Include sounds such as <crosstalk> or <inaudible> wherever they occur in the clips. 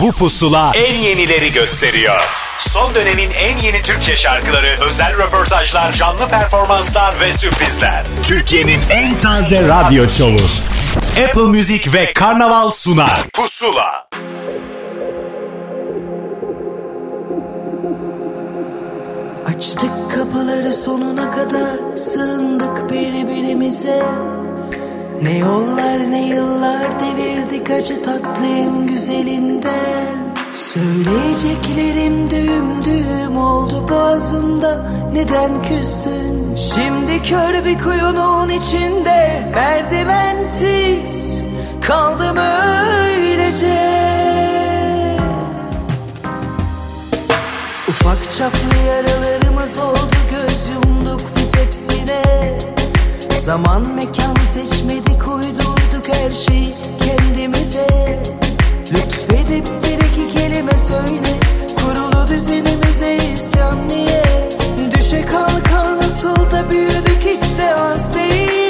Bu pusula en yenileri gösteriyor. Son dönemin en yeni Türkçe şarkıları, özel röportajlar, canlı performanslar ve sürprizler. Türkiye'nin en taze radyo şovu. Apple Music ve Karnaval sunar. Pusula. Açtık kapıları sonuna kadar sığındık birbirimize Ne yollar ne yıllar devirdik acı tatlım güzelinden Söyleyeceklerim düğüm düğüm oldu boğazımda. Neden küstün? Şimdi kör bir kuyunun içinde Merdivensiz kaldım öylece. Ufak çaplı yaralarımız oldu göz yumduk biz hepsine Zaman mekan seçmedik uydurduk her şeyi kendimize. Lütfedip bir iki kelime söyle Kurulu düzenimize isyan niye? Düşe kalka nasıl da büyüdük hiç de az değil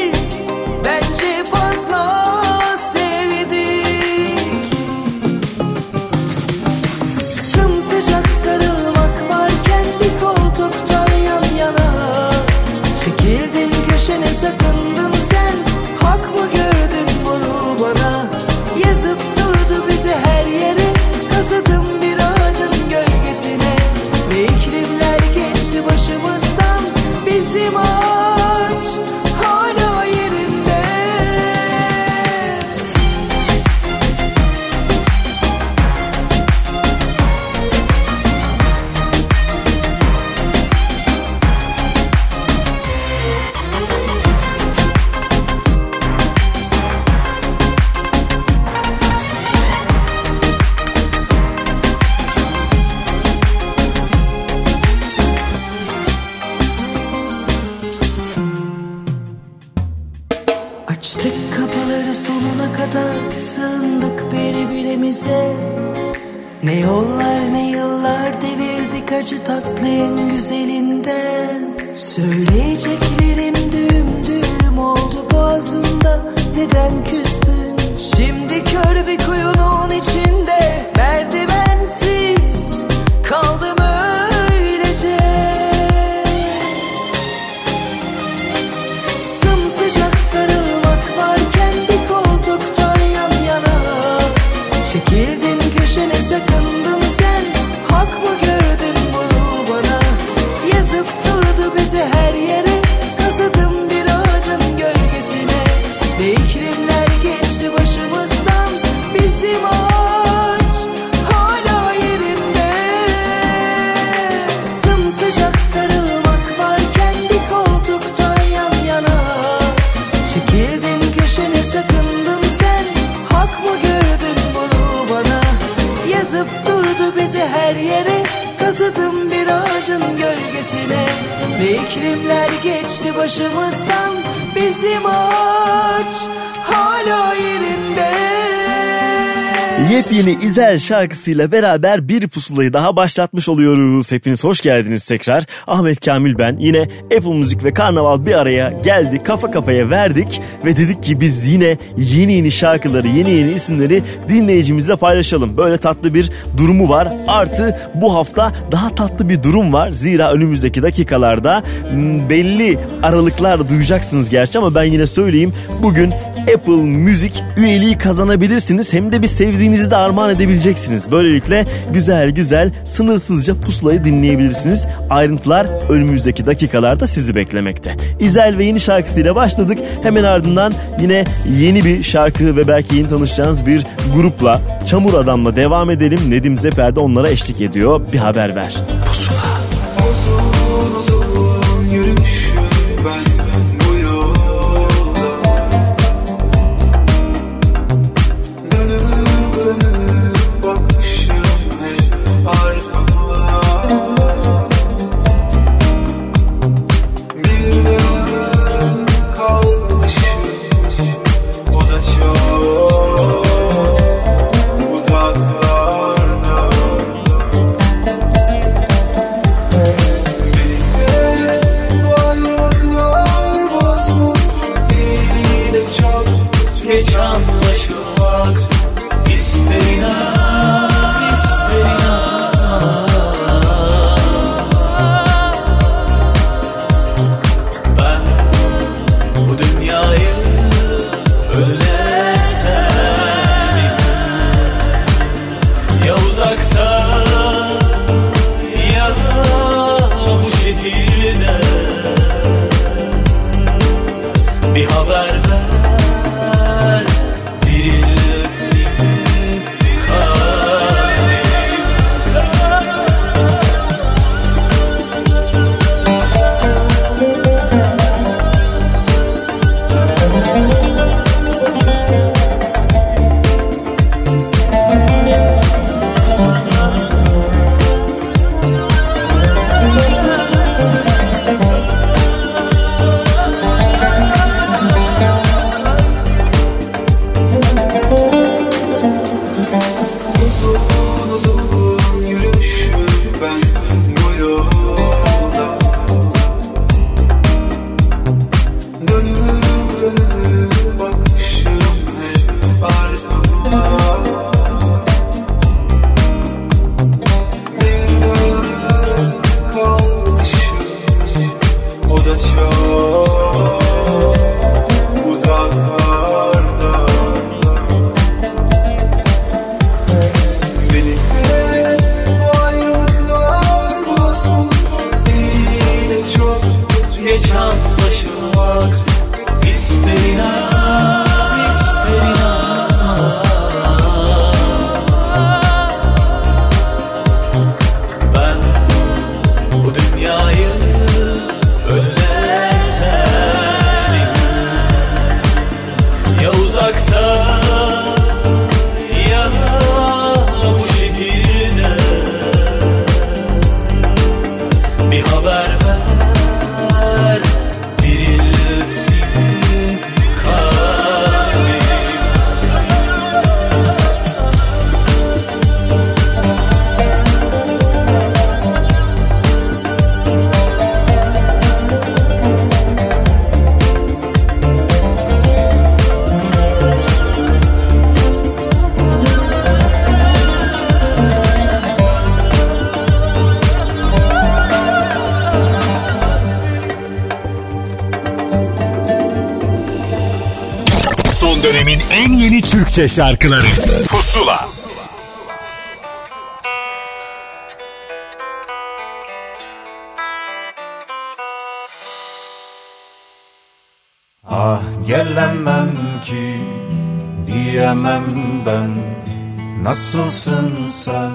Ne yollar ne yıllar devirdik acı tatlı en güzelinden. Söyleyeceklerim düğüm düğüm oldu boğazımda. Neden küstün? Şimdi kör bir kuyunun içinde gölgesine Ve iklimler geçti başımızdan. Bizim ağaç hala yerinde Yepyeni İzel şarkısıyla beraber bir pusulayı daha başlatmış oluyoruz. Hepiniz hoş geldiniz tekrar. Ahmet Kamil ben. Yine Apple Müzik ve Karnaval bir araya geldi. Kafa kafaya verdik ve dedik ki biz yine yeni yeni şarkıları, yeni yeni isimleri dinleyicimizle paylaşalım. Böyle tatlı bir durumu var. Artı bu hafta daha tatlı bir durum var. Zira önümüzdeki dakikalarda belli aralıklar duyacaksınız gerçi ama ben yine söyleyeyim. Bugün Apple Müzik üyeliği kazanabilirsiniz. Hem de bir sevdiğinizi de armağan edebileceksiniz. Böylelikle güzel güzel sınırsızca pusulayı dinleyebilirsiniz. Ayrıntılar önümüzdeki dakikalarda sizi beklemekte. İzel ve yeni şarkısıyla başladık. Hemen ardından yine yeni bir şarkı ve belki yeni tanışacağınız bir grupla Çamur Adam'la devam edelim. Nedim Zeper de onlara eşlik ediyor. Bir haber ver. Pusula. Türkçe şarkıları. Pusula. Ah gelemem ki diyemem ben. Nasılsın sen?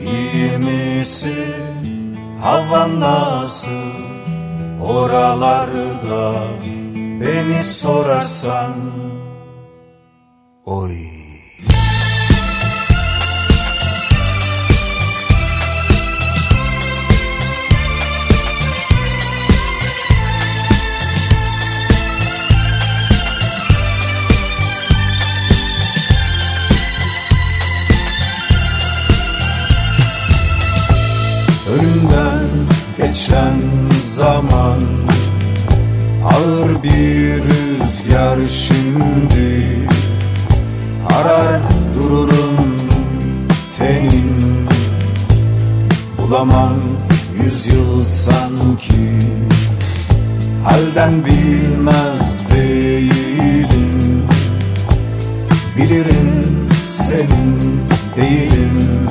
İyi misin? Havan nasıl? Oralarda Beni sorarsan Oy. Önümden geçen zaman Ağır bir rüzgar şimdi Arar dururum tenin Bulamam yüzyıl sanki. Halden bilmez değilim. Bilirim senin değilim.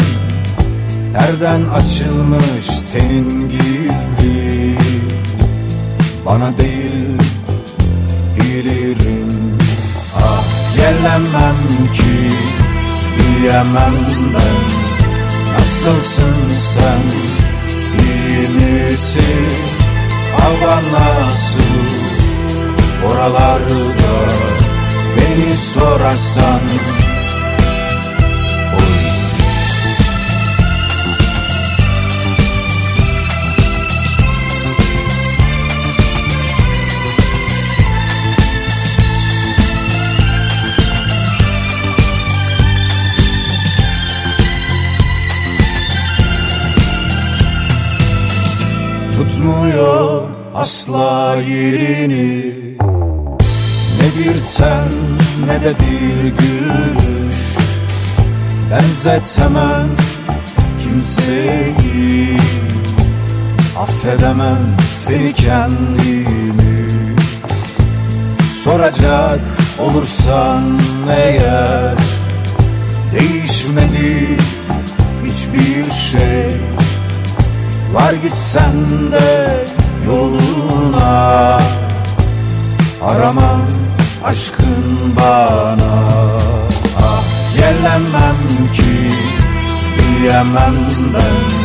Nereden açılmış tenin gizli? Bana değil bilirim gelemem ki diyemem ben. Nasılsın sen iyi misin? Hava nasıl? Oralarda Beni sorarsan tutmuyor asla yerini. Ne bir ten ne de bir gülüş. Benzetemem kimseyi. Affedemem seni kendimi. Soracak olursan eğer Değişmedi hiçbir şey Var gitsen de yoluna. Arama aşkın bana. Ah gelemem ki diyemem ben.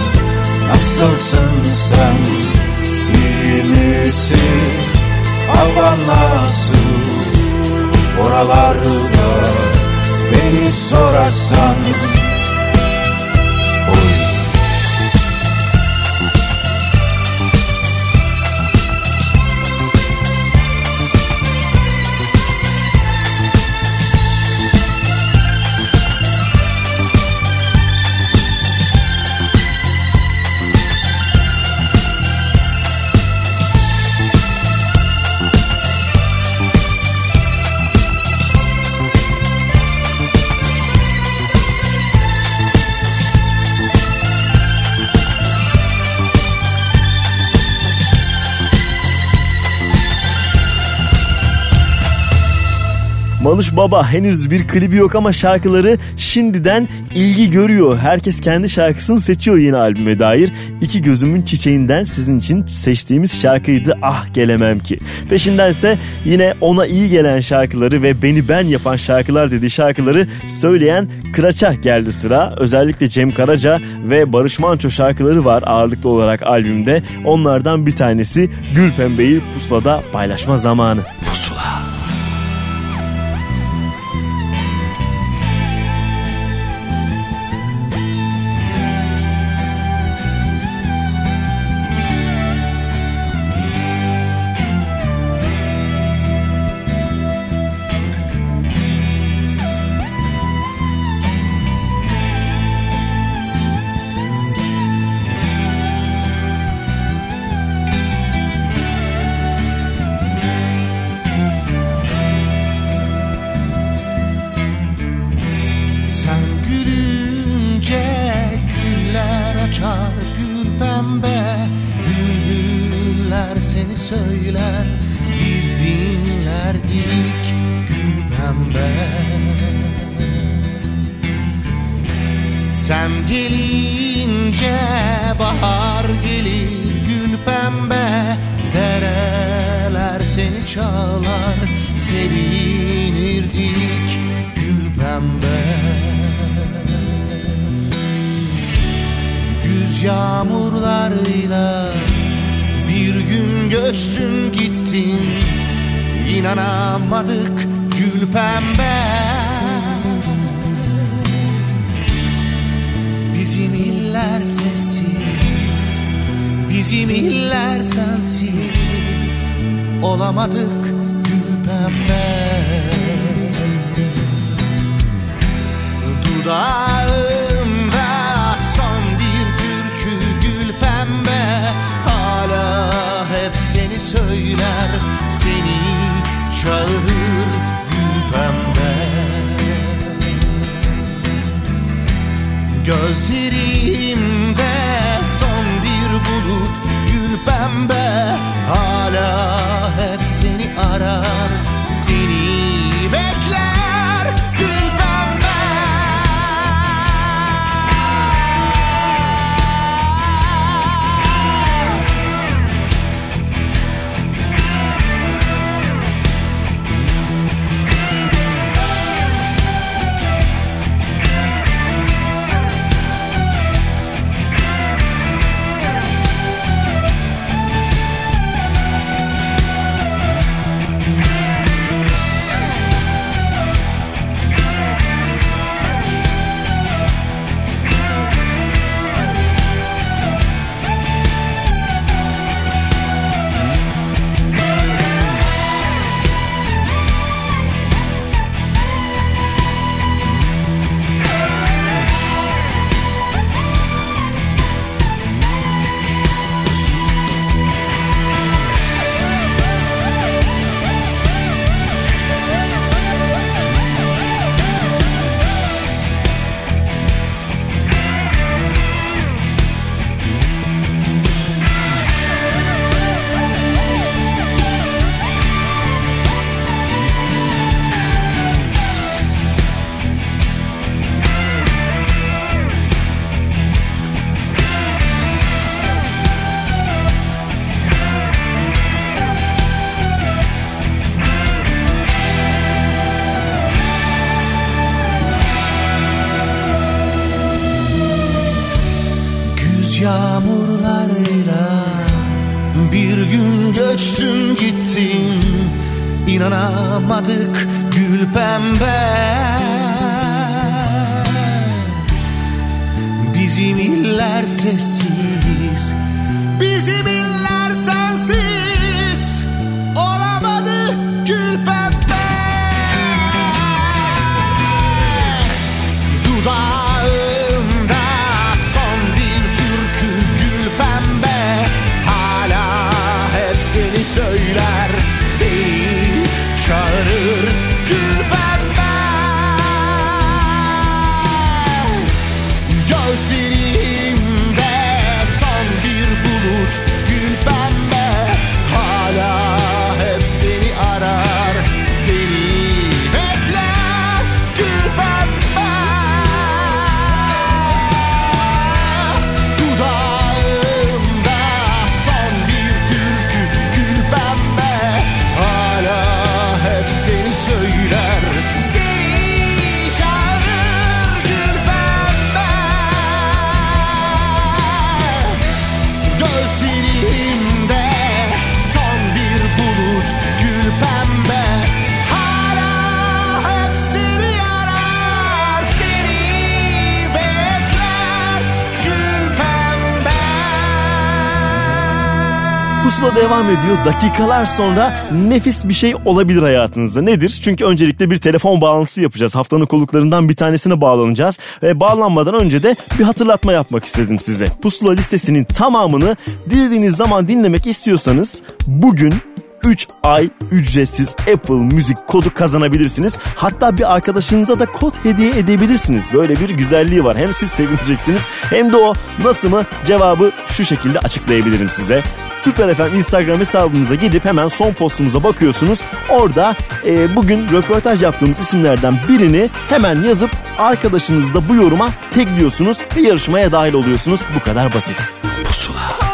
Nasılsın sen iyi misin? Hava nasıl? Oralarda Beni sorarsan Manuş Baba henüz bir klibi yok ama şarkıları şimdiden ilgi görüyor. Herkes kendi şarkısını seçiyor yeni albüme dair. İki gözümün çiçeğinden sizin için seçtiğimiz şarkıydı Ah Gelemem Ki. Peşindense yine ona iyi gelen şarkıları ve beni ben yapan şarkılar dediği şarkıları söyleyen Kıraç'a geldi sıra. Özellikle Cem Karaca ve Barış Manço şarkıları var ağırlıklı olarak albümde. Onlardan bir tanesi Gül Pembe'yi pusulada paylaşma zamanı. Pusula. Devam ediyor. Dakikalar sonra nefis bir şey olabilir hayatınızda. Nedir? Çünkü öncelikle bir telefon bağlantısı yapacağız. Haftanın konuklarından bir tanesine bağlanacağız. Ve bağlanmadan önce de bir hatırlatma yapmak istedim size. Pusula listesinin tamamını dilediğiniz zaman dinlemek istiyorsanız bugün 3 ay ücretsiz Apple Müzik kodu kazanabilirsiniz. Hatta bir arkadaşınıza da kod hediye edebilirsiniz. Böyle bir güzelliği var. Hem siz sevineceksiniz hem de o nasıl mı cevabı şu şekilde açıklayabilirim size. Süper FM Instagram hesabımıza gidip hemen son postumuza bakıyorsunuz. Orada e, bugün röportaj yaptığımız isimlerden birini hemen yazıp arkadaşınızı da bu yoruma tekliyorsunuz ve yarışmaya dahil oluyorsunuz. Bu kadar basit. Kollarımda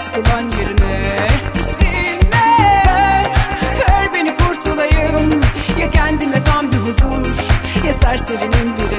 sıkılan yerine. İşine ver beni kurtulayım ya kendime tam bir huzur ya serserinin birine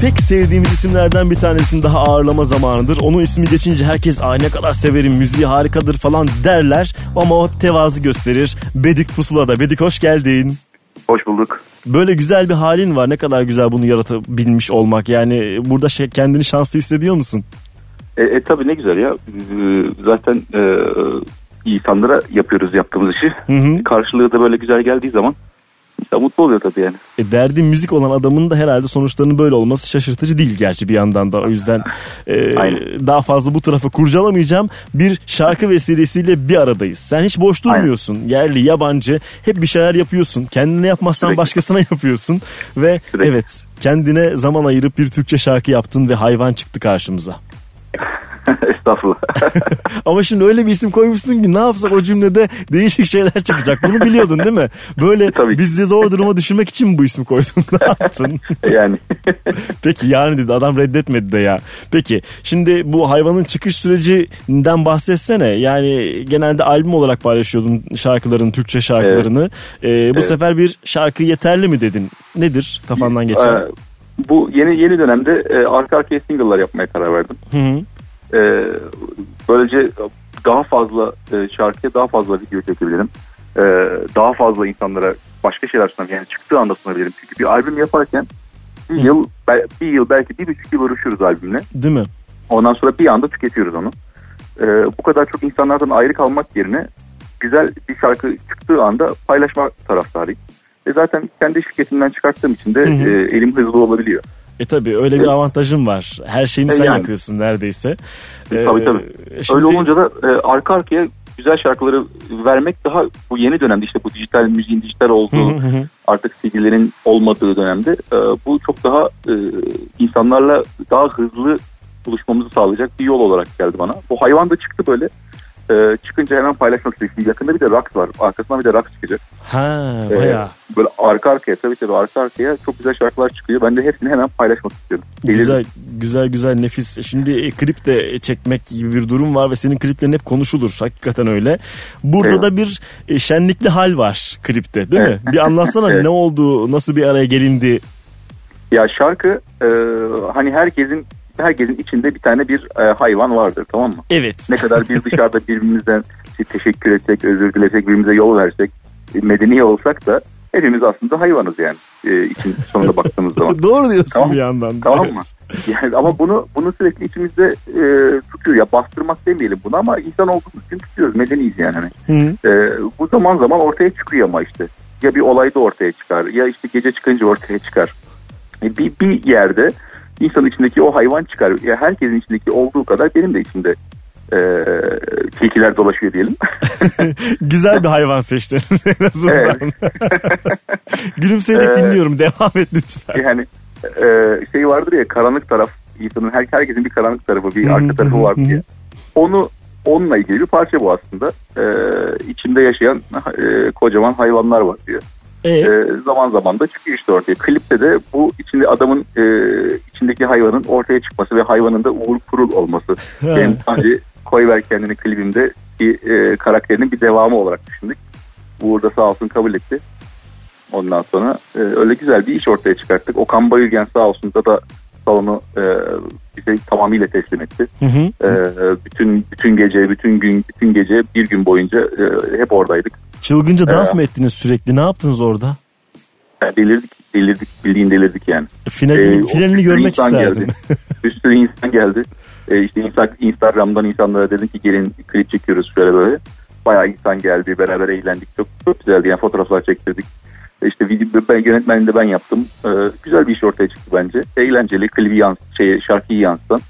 Pek sevdiğimiz isimlerden bir tanesinin daha ağırlama zamanıdır. Onun ismi geçince herkes ay ne kadar severim müziği harikadır falan derler ama o tevazu gösterir. Bedik Pusula'da. Bedik hoş geldin. Hoş bulduk. Böyle güzel bir halin var. Ne kadar güzel bunu yaratabilmiş olmak. Yani burada şey, kendini şanslı hissediyor musun? E, e tabii ne güzel ya. Ee, Zaten e, insanlara yapıyoruz yaptığımız işi. Hı hı. Karşılığı da böyle güzel geldiği zaman insan mutlu oluyor tabii yani. E, derdi müzik olan adamın da herhalde sonuçlarının böyle olması şaşırtıcı değil gerçi bir yandan da. O yüzden e, Aynen. daha fazla bu tarafı kurcalamayacağım. Bir şarkı vesilesiyle bir aradayız. Sen hiç boş durmuyorsun. Yerli, yabancı hep bir şeyler yapıyorsun. Kendine yapmazsan Sürekli. başkasına yapıyorsun. Ve Sürekli. evet kendine zaman ayırıp bir Türkçe şarkı yaptın ve hayvan çıktı karşımıza. Estağfurullah. <laughs> Ama şimdi öyle bir isim koymuşsun ki ne yapsak o cümlede değişik şeyler çıkacak. Bunu biliyordun değil mi? Böyle Tabii ki. bizi zor duruma düşürmek için mi bu ismi koydun? <laughs> ne yaptın? yani <laughs> Peki yani dedi adam reddetmedi de ya. Peki şimdi bu hayvanın çıkış sürecinden bahsetsene. Yani genelde albüm olarak paylaşıyordun şarkıların, Türkçe şarkılarını. Ee, bu Evet. sefer bir şarkı yeterli mi dedin? Nedir kafandan geçen? e, bu yeni yeni dönemde e, arka arkaya single'lar yapmaya karar verdim. Hı hı. E, böylece daha fazla e, şarkıya daha fazla video çekebilirim. E, daha fazla insanlara başka şeyler sunabilirim. Yani çıktığı anda sunabilirim. Çünkü bir albüm yaparken bir yıl, bir yıl belki bir buçuk yıl uğraşıyoruz albümle. Değil mi? Ondan sonra bir anda tüketiyoruz onu. Ee, bu kadar çok insanlardan ayrı kalmak yerine güzel bir şarkı çıktığı anda paylaşma taraftarıyım. E zaten kendi şirketimden çıkarttığım için de Hı hı. e, elim hızlı olabiliyor. E tabi öyle bir avantajın var. Her şeyini E sen yani. yapıyorsun neredeyse. E, tabii tabii. şimdi- Öyle olunca da e, arka arkaya güzel şarkıları vermek daha bu yeni dönemde işte bu dijital müziğin dijital olduğu artık CD'lerin olmadığı dönemde e, bu çok daha e, insanlarla daha hızlı buluşmamızı sağlayacak bir yol olarak geldi bana. Bu hayvan da çıktı böyle. E, çıkınca hemen paylaşmak istedim. Yakında bir de rock var. Arkasından bir de rock çıkacak. Ha E, baya. böyle arka arkaya tabii tabii arka arkaya çok güzel şarkılar çıkıyor. Ben de hepsini hemen paylaşmak istiyorum. Delirdim. Güzel güzel güzel nefis. Şimdi e, klip de çekmek gibi bir durum var ve senin kliplerin hep konuşulur. Hakikaten öyle. Burada Evet. da bir e, şenlikli hal var klipte değil mi? Evet. Bir anlatsana <laughs> Evet. ne oldu, nasıl bir araya gelindi? Ya şarkı e, hani herkesin herkesin içinde bir tane bir e, hayvan vardır tamam mı? Evet. Ne kadar biz dışarıda <laughs> birbirimizden işte teşekkür etsek, özür dilesek, birbirimize yol versek, e, medeni olsak da hepimiz aslında hayvanız yani e, için sonunda baktığımız zaman. <laughs> Doğru diyorsun Tamam. bir yandan. Tamam Evet. mı? Yani ama bunu bunu sürekli içimizde e, tutuyor. Ya bastırmak demeyelim bunu ama insan olduğumuz için tutuyoruz. Medeniyiz yani. Hani. Hı. E, bu zaman zaman ortaya çıkıyor ama işte. Ya bir olayda ortaya çıkar ya işte gece çıkınca ortaya çıkar. E, bir, bir yerde insanın içindeki o hayvan çıkar. Ya herkesin içindeki olduğu kadar benim de içimde e, tilkiler dolaşıyor diyelim. <laughs> Güzel bir hayvan seçtin <laughs> en azından. <laughs> Gülümseyerek Ee, dinliyorum. Devam et lütfen. yani e, şey vardır ya karanlık taraf insanın her herkesin bir karanlık tarafı bir arka tarafı var diye. Onu onunla ilgili bir parça bu aslında. E, içinde yaşayan e, kocaman hayvanlar var diyor. E, E, zaman zaman da çıkıyor işte ortaya. Klipte de bu içinde adamın e, içindeki hayvanın ortaya çıkması ve hayvanın da uğur kurul olması. <laughs> Benim sadece koyver kendini klibimde bir e, karakterinin bir devamı olarak düşündük. Uğur da sağ olsun kabul etti. Ondan sonra e, öyle güzel bir iş ortaya çıkarttık. Okan Bayülgen sağ olsun da da salonu e, bize tamamıyla teslim etti. Hı hı. E, bütün bütün gece, bütün gün, bütün gece bir gün boyunca e, hep oradaydık. Çılgınca dans Ee, mı ettiniz sürekli? Ne yaptınız orada? Delirdik, delirdik, bildiğin delirdik yani. Finalini, Ee, finalini bir sürü görmek insan isterdim. Geldi. <laughs> bir sürü insan geldi. Ee, işte Insta- Instagram'dan insanlara dedim ki gelin klip çekiyoruz şöyle böyle. Bayağı insan geldi. Beraber eğlendik. Çok, çok güzeldi. Yani fotoğraflar çektirdik. İşte video, ben, yönetmenini de ben yaptım. Ee, güzel bir iş ortaya çıktı bence. Eğlenceli. Klibi yans, şey, şarkıyı yansıtan.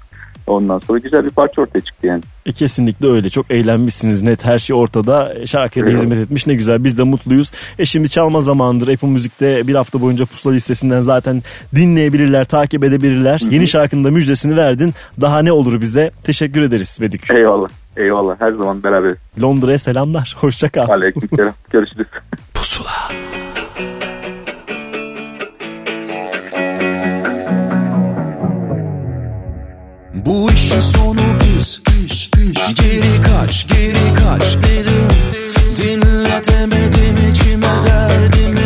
Ondan sonra güzel bir parça ortaya çıktı yani. E, kesinlikle öyle. Çok eğlenmişsiniz net. Her şey ortada. E, Şarkıya da Evet. hizmet etmiş. Ne güzel. Biz de mutluyuz. E şimdi çalma zamandır. Apple Müzik'te bir hafta boyunca pusula listesinden zaten dinleyebilirler, takip edebilirler. Yeni şarkının da müjdesini verdin. Daha ne olur bize? Teşekkür ederiz Vedük. Eyvallah. Eyvallah. Her zaman beraber. Londra'ya selamlar. <laughs> Hoşça kal. Aleykümselam. <laughs> Görüşürüz. Bu işin sonu biz. Geri kaç geri kaç. Dedim Dinletemedim içime derdimi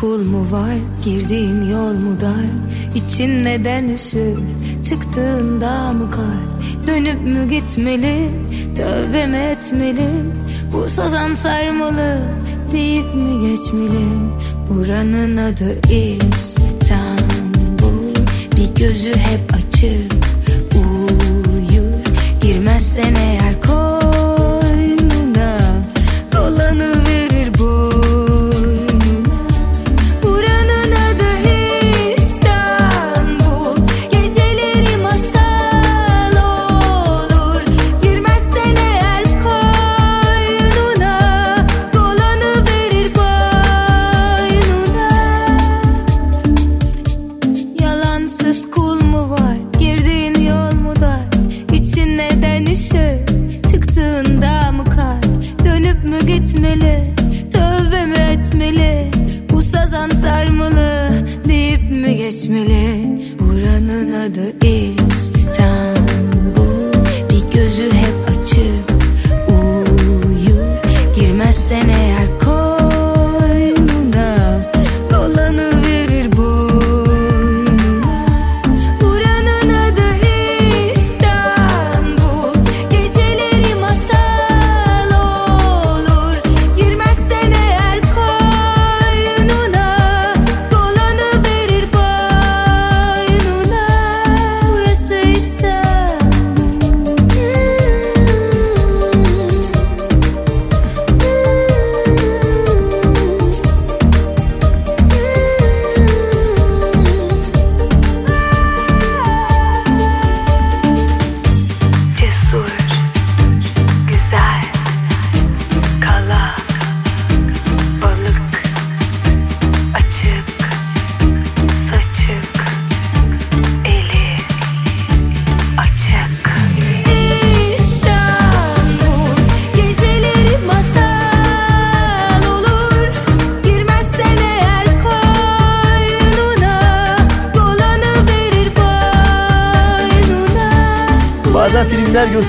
kul mu var? Girdiğin yol mu dar? İçin neden üşür? Çıktığında mı kar? Dönüp mü gitmeli? Tövbe mi etmeli? Bu sazan sarmalı deyip mi geçmeli? Buranın adı İstanbul. Bir gözü hep açık. Uyur. Girmezsen eğer koynuna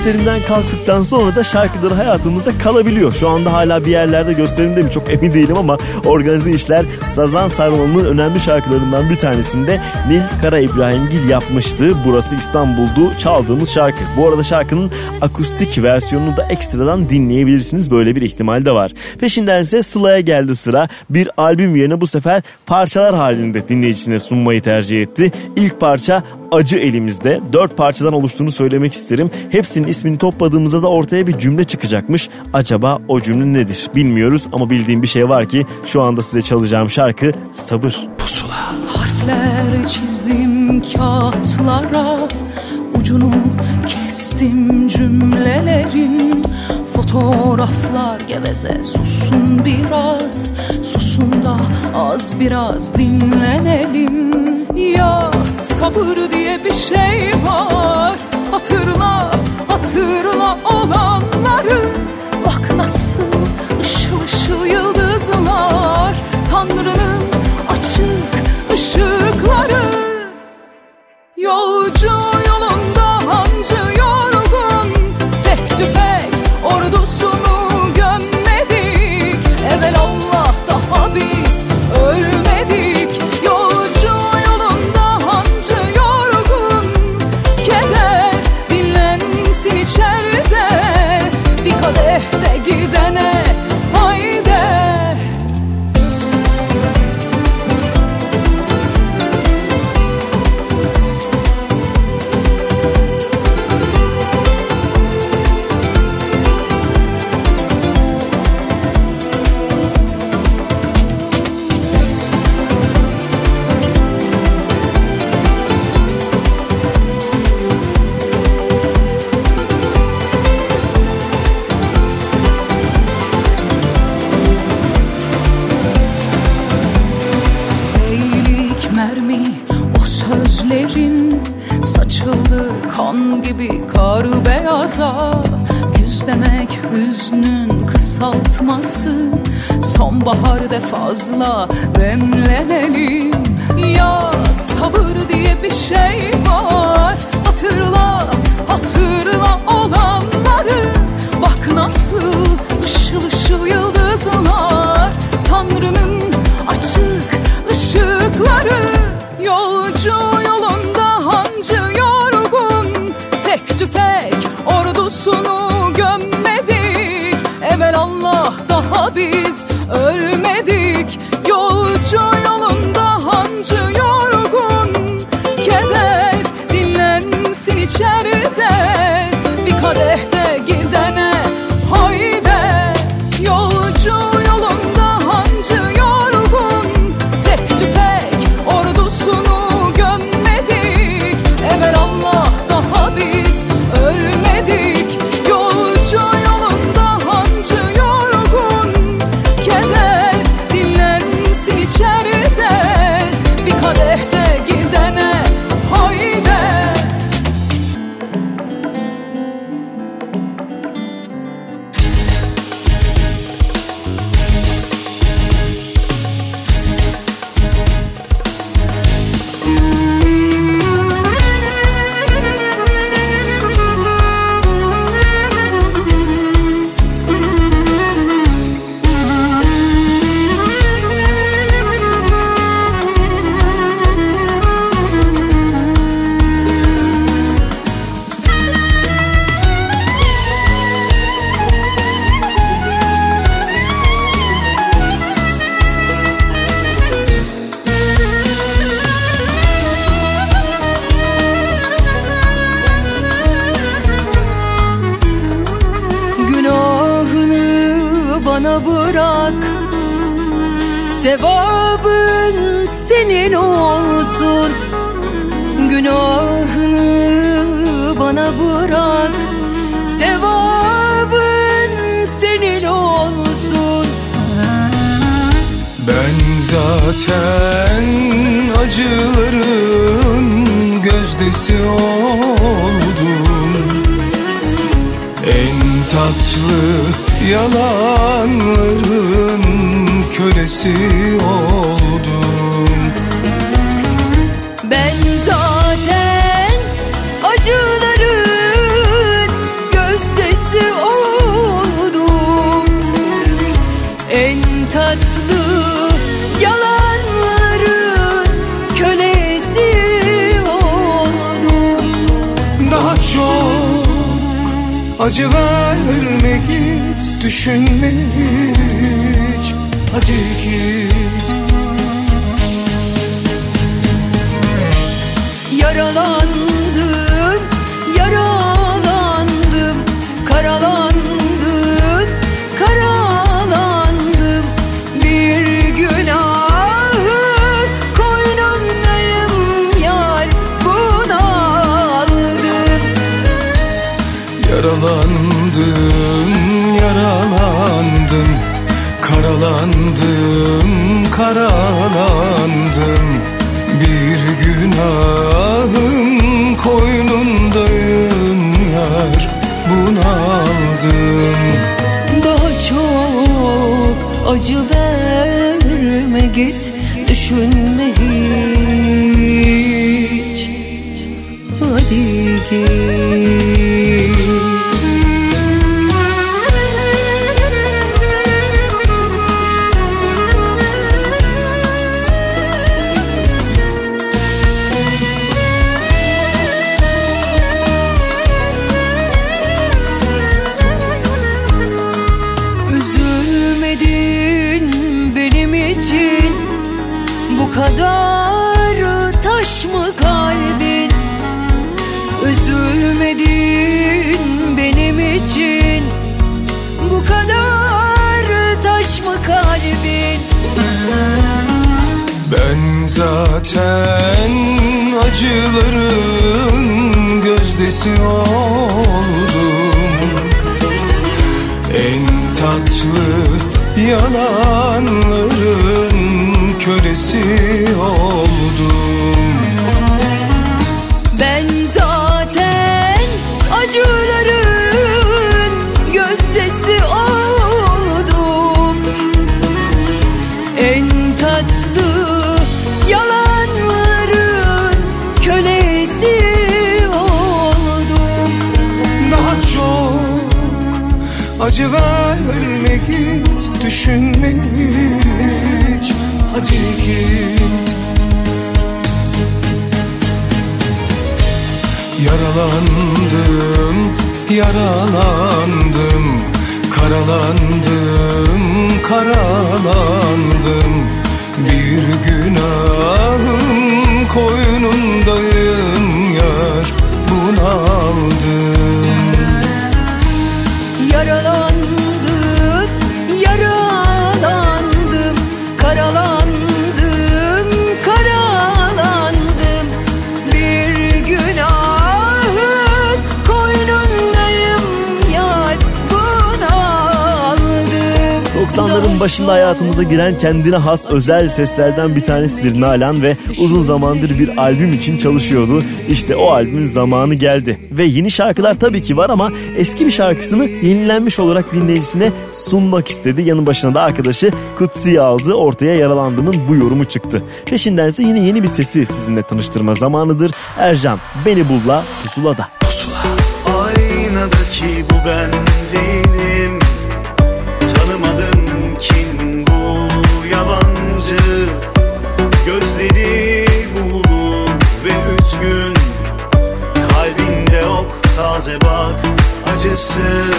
filmler gösterimden kalktıktan sonra da şarkıları hayatımızda kalabiliyor. Şu anda hala bir yerlerde gösterimde mi çok emin değilim ama organize işler Sazan Sarmalı'nın önemli şarkılarından bir tanesinde Nil Kara İbrahimgil yapmıştı. Burası İstanbul'du çaldığımız şarkı. Bu arada şarkının akustik versiyonunu da ekstradan dinleyebilirsiniz. Böyle bir ihtimal de var. Peşinden ise Sıla'ya geldi sıra. Bir albüm yerine bu sefer parçalar halinde dinleyicisine sunmayı tercih etti. İlk parça Acı Elimizde. Dört parçadan oluştuğunu söylemek isterim. Hepsinin ismini topladığımızda ortada ortaya bir cümle çıkacakmış. Acaba o cümle nedir bilmiyoruz ama bildiğim bir şey var ki şu anda size çalacağım şarkı Sabır. Pusula. Harfler çizdim kağıtlara ucunu kestim cümlelerin Fotoğraflar geveze susun biraz Susun da az biraz dinlenelim Ya sabır diye bir şey var Hatırla hatırla olanları. Bak nasıl ışıl ışıl yıldızlar. Tanrı'nın зла En tatlı yalanların kölesi oldum. Acı verme git düşünme hiç Hadi git Düşünme acıların gözdesi oldum. En tatlı yalanların kölesi oldum Düşünme hiç. Hadi git. Yaralandım, yaralandım. Karalandım, karalandım. Bir günahın koynundayım yar. Bunaldım 90'ların başında hayatımıza giren kendine has özel seslerden bir tanesidir Nalan ve uzun zamandır bir albüm için çalışıyordu. İşte o albümün zamanı geldi. Ve yeni şarkılar tabii ki var ama eski bir şarkısını yenilenmiş olarak dinleyicisine sunmak istedi. Yanı başına da arkadaşı Kutsi'yi aldı. Ortaya yaralandımın bu yorumu çıktı. Peşindense yine yeni bir sesi sizinle tanıştırma zamanıdır. Ercan Beni Bul'la Pusula'da. Aynadaki bu ben Say.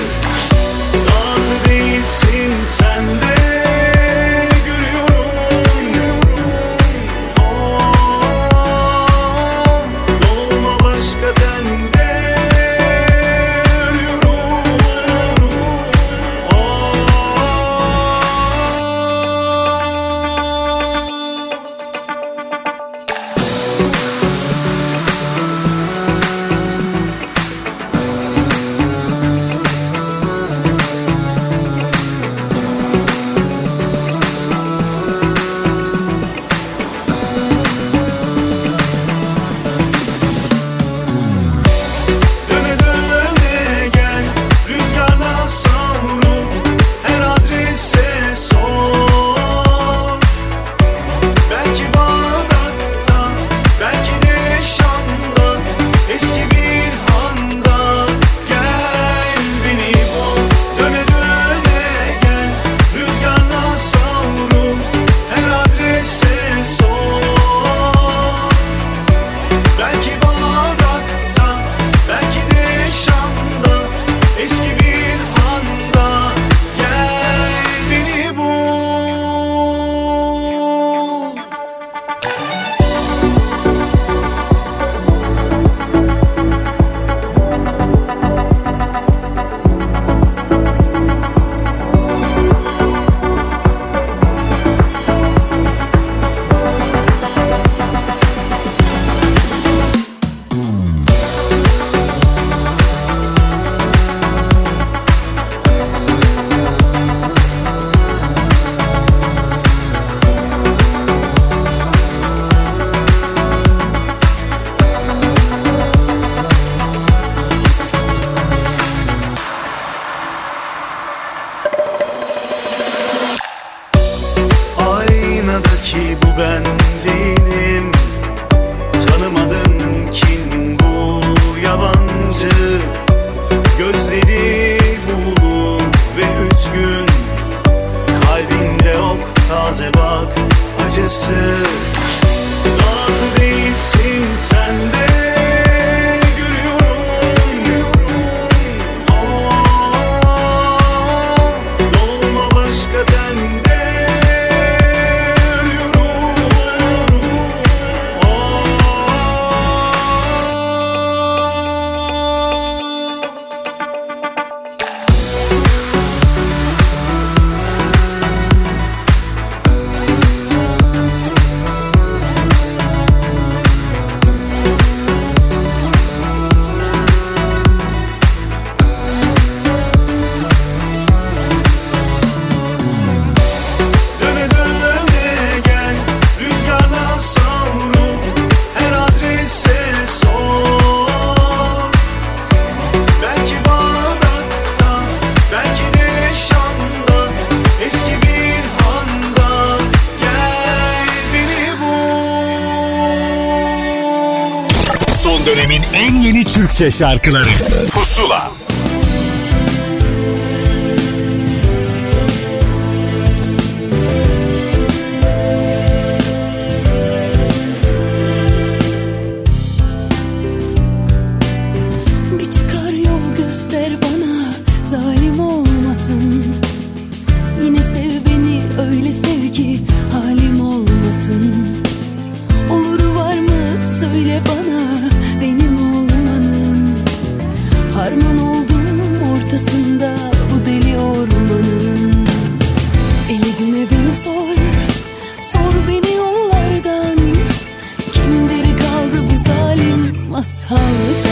Oluru var mı söyle bana benim olmanın Harman oldum ortasında bu deli ormanın. Eli güne beni sor Sor beni yollardan. Kimdir kaldı bu zalim masaldan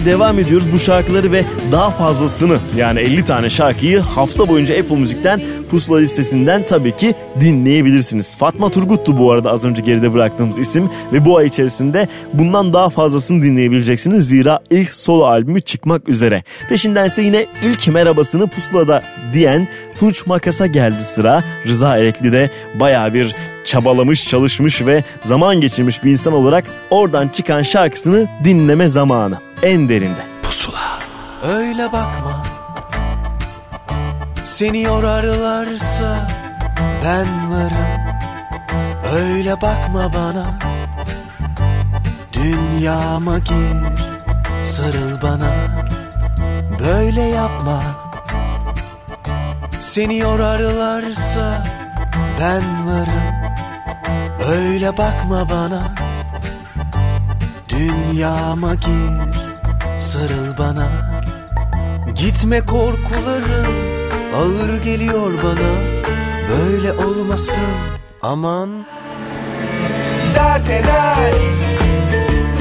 çalmaya devam ediyoruz. Bu şarkıları ve daha fazlasını yani 50 tane şarkıyı hafta boyunca Apple Müzik'ten Pusula listesinden tabii ki dinleyebilirsiniz. Fatma Turgut'tu bu arada az önce geride bıraktığımız isim ve bu ay içerisinde bundan daha fazlasını dinleyebileceksiniz. Zira ilk solo albümü çıkmak üzere. Peşinden ise yine ilk merhabasını Pusula'da diyen Tunç Makas'a geldi sıra. Rıza Erekli de baya bir çabalamış, çalışmış ve zaman geçirmiş bir insan olarak oradan çıkan şarkısını dinleme zamanı. En derinde. Öyle bakma. Seni yorarlarsa ben varım. Öyle bakma bana. Dünyama gir Sarıl bana. Böyle yapma. Seni yorarlarsa ben varım. Öyle bakma bana. Dünyama gir Sarıl bana. Gitme korkuların ağır geliyor bana. Böyle olmasın aman. Dert eder.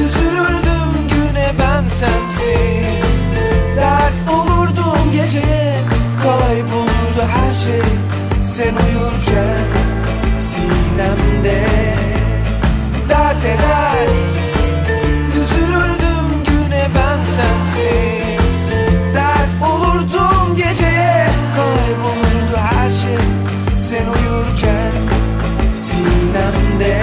Üzülürdüm güne ben sensiz. Dert olurdum geceye Kaybolurdu her şey. Sen uyurken sinemde. Dert eder sensiz. Dert olurdum geceye Kaybolurdu her şey. Sen uyurken Sinemde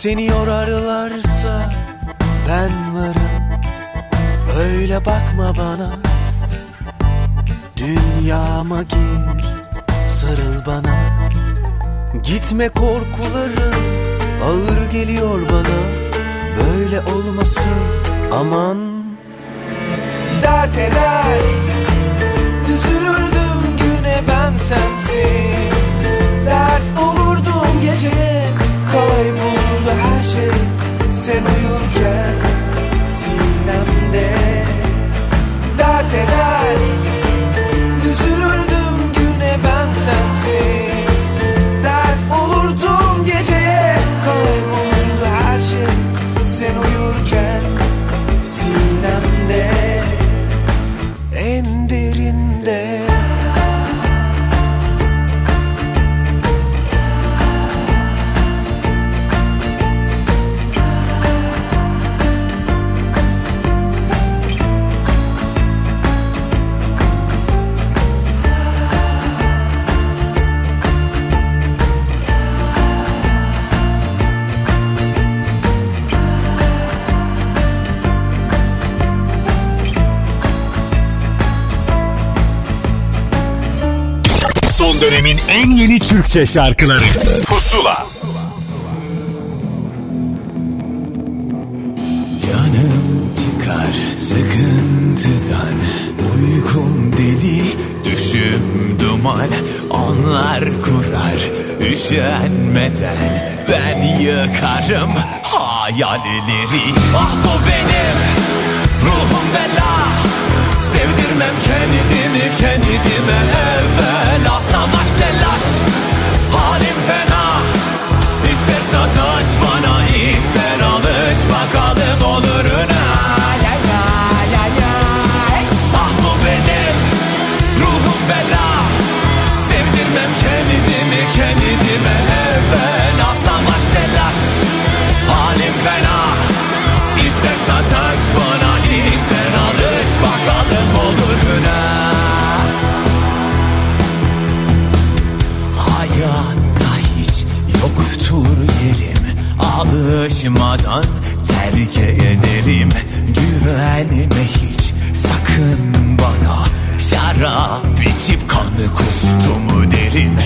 Seni yorarlarsa ben varım. Öyle bakma bana. Dünyama gir sarıl bana. Gitme korkuların ağır geliyor bana. Böyle olmasın aman. Dert eder. Üzülürdüm güne ben sensiz. Dert olurdum geceye Kaybolurdu her şey. Sen uyurken sinemde Dert eder. Üzülürdüm güne ben sensiz. Dert olurdum geceye. Kaybolurdu her şey. Sen uyurken sinemde dönemin en yeni Türkçe şarkıları. Pusula. Canım çıkar sıkıntıdan. Uykum deli düşüm duman. Onlar kurar üşenmeden. Ben yıkarım hayalleri. Ah bu benim ruhum bela. Sevdirmem kendimi kendime evvela yoktur yerim Alışmadan terk ederim Güvenme hiç sakın bana. Şarap içip kanı kustumu derim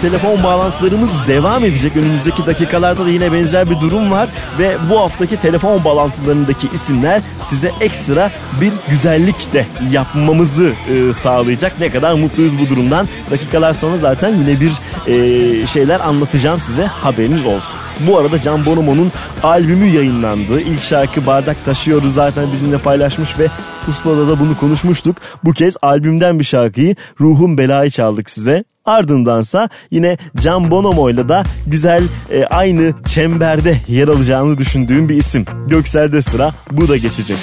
telefon bağlantılarımız devam edecek. Önümüzdeki dakikalarda da yine benzer bir durum var. Ve bu haftaki telefon bağlantılarındaki isimler size ekstra bir güzellik de yapmamızı e, sağlayacak. Ne kadar mutluyuz bu durumdan. Dakikalar sonra zaten yine bir e, şeyler anlatacağım size haberiniz olsun. Bu arada Can Bonomo'nun albümü yayınlandı. İlk şarkı Bardak Taşıyoruz zaten bizimle paylaşmış ve Pusula'da da bunu konuşmuştuk. Bu kez albümden bir şarkıyı Ruhum Belayı çaldık size. Ardındansa yine Can Bonomo'yla da güzel e, aynı çemberde yer alacağını düşündüğüm bir isim. Göksel'de sıra bu da geçecek.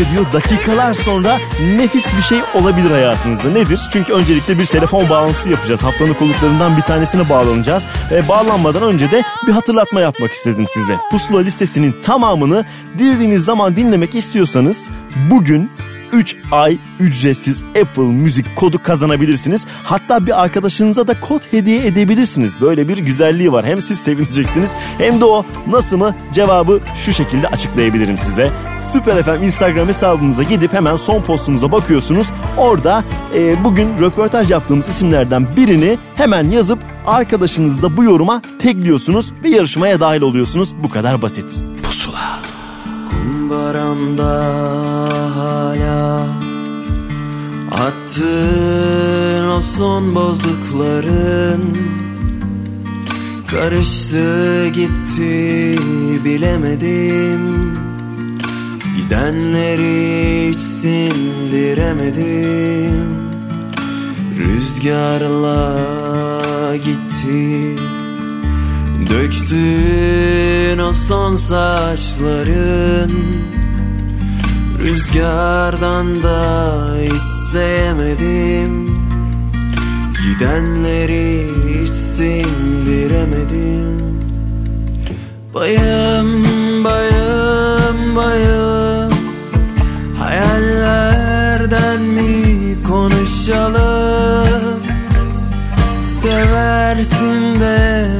Ediyor. Dakikalar sonra nefis bir şey olabilir hayatınızda. Nedir? Çünkü öncelikle bir telefon bağlantısı yapacağız. Haftanın konuklarından bir tanesine bağlanacağız. Ve bağlanmadan önce de bir hatırlatma yapmak istedim size. Pusula listesinin tamamını dilediğiniz zaman dinlemek istiyorsanız bugün 3 ay ücretsiz Apple Müzik kodu kazanabilirsiniz. Hatta bir arkadaşınıza da kod hediye edebilirsiniz. Böyle bir güzelliği var. Hem siz sevineceksiniz hem de o nasıl mı cevabı şu şekilde açıklayabilirim size. Süper FM Instagram hesabımıza gidip hemen son postumuza bakıyorsunuz. Orada e, bugün röportaj yaptığımız isimlerden birini hemen yazıp arkadaşınızı da bu yoruma tekliyorsunuz ve yarışmaya dahil oluyorsunuz. Bu kadar basit. Pusula. Kumbaramda hala. Attığın o son bozdukların Karıştı gitti bilemedim. Gidenleri hiç sindiremedim. Rüzgarla gitti Döktün o son saçların. Rüzgardan da isteyemedim Gidenleri hiç sindiremedim. Bayım bayım bayım. Hayallerden mi konuşalım? Seversin de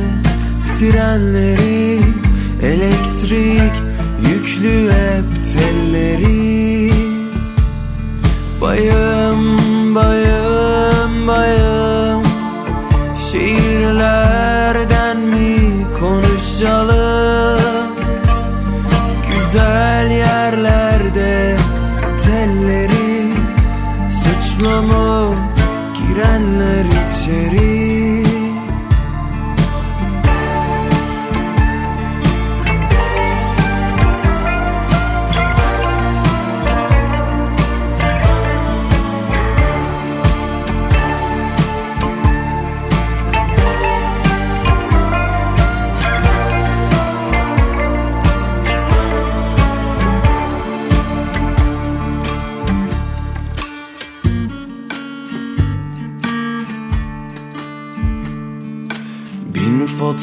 trenleri Elektrik yüklü hep telleri. Bayım bayım bayım Şiirlerden mi konuşalım? Güzel yerlerde telleri Suçlu mu girenler içeri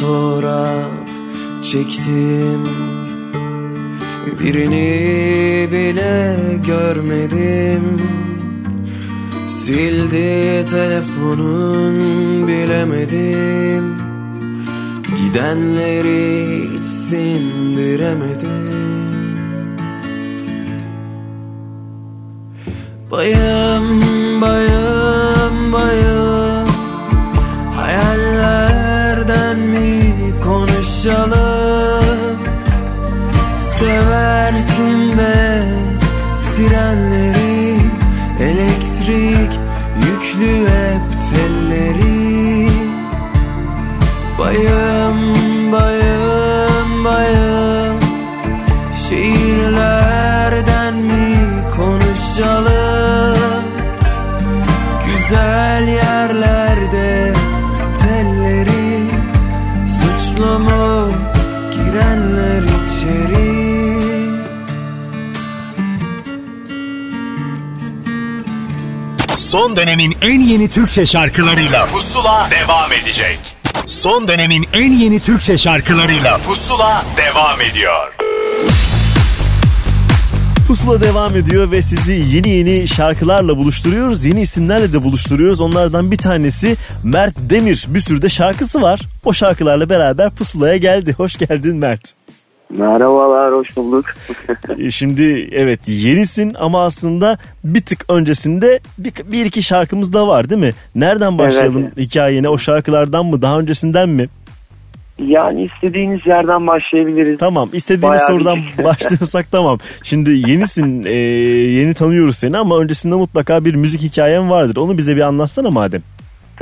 fotoğraf çektim. Birini bile görmedim. Sildi telefonun bilemedim. Gidenleri hiç sindiremedim. Bayım bayım bayım Hayallerden mi konuşalım? Seversin de trenleri Elektrik yüklü Son dönemin en yeni Türkçe şarkılarıyla Pusula devam edecek. Son dönemin en yeni Türkçe şarkılarıyla Pusula devam ediyor. Pusula devam ediyor ve sizi yeni yeni şarkılarla buluşturuyoruz. Yeni isimlerle de buluşturuyoruz. Onlardan bir tanesi Mert Demir. Bir sürü de şarkısı var. O şarkılarla beraber Pusula'ya geldi. Hoş geldin Mert. Merhabalar, hoş bulduk. E, Şimdi evet yenisin ama aslında bir tık öncesinde bir, bir iki şarkımız da var değil mi? Nereden başlayalım Evet. hikayene? O şarkılardan mı? Daha öncesinden mi? Yani istediğiniz yerden başlayabiliriz. Tamam istediğimiz Bayağı bir- sorudan <laughs> başlıyorsak tamam. Şimdi yenisin e, yeni tanıyoruz seni ama öncesinde mutlaka bir müzik hikayen vardır. Onu bize bir anlatsana madem.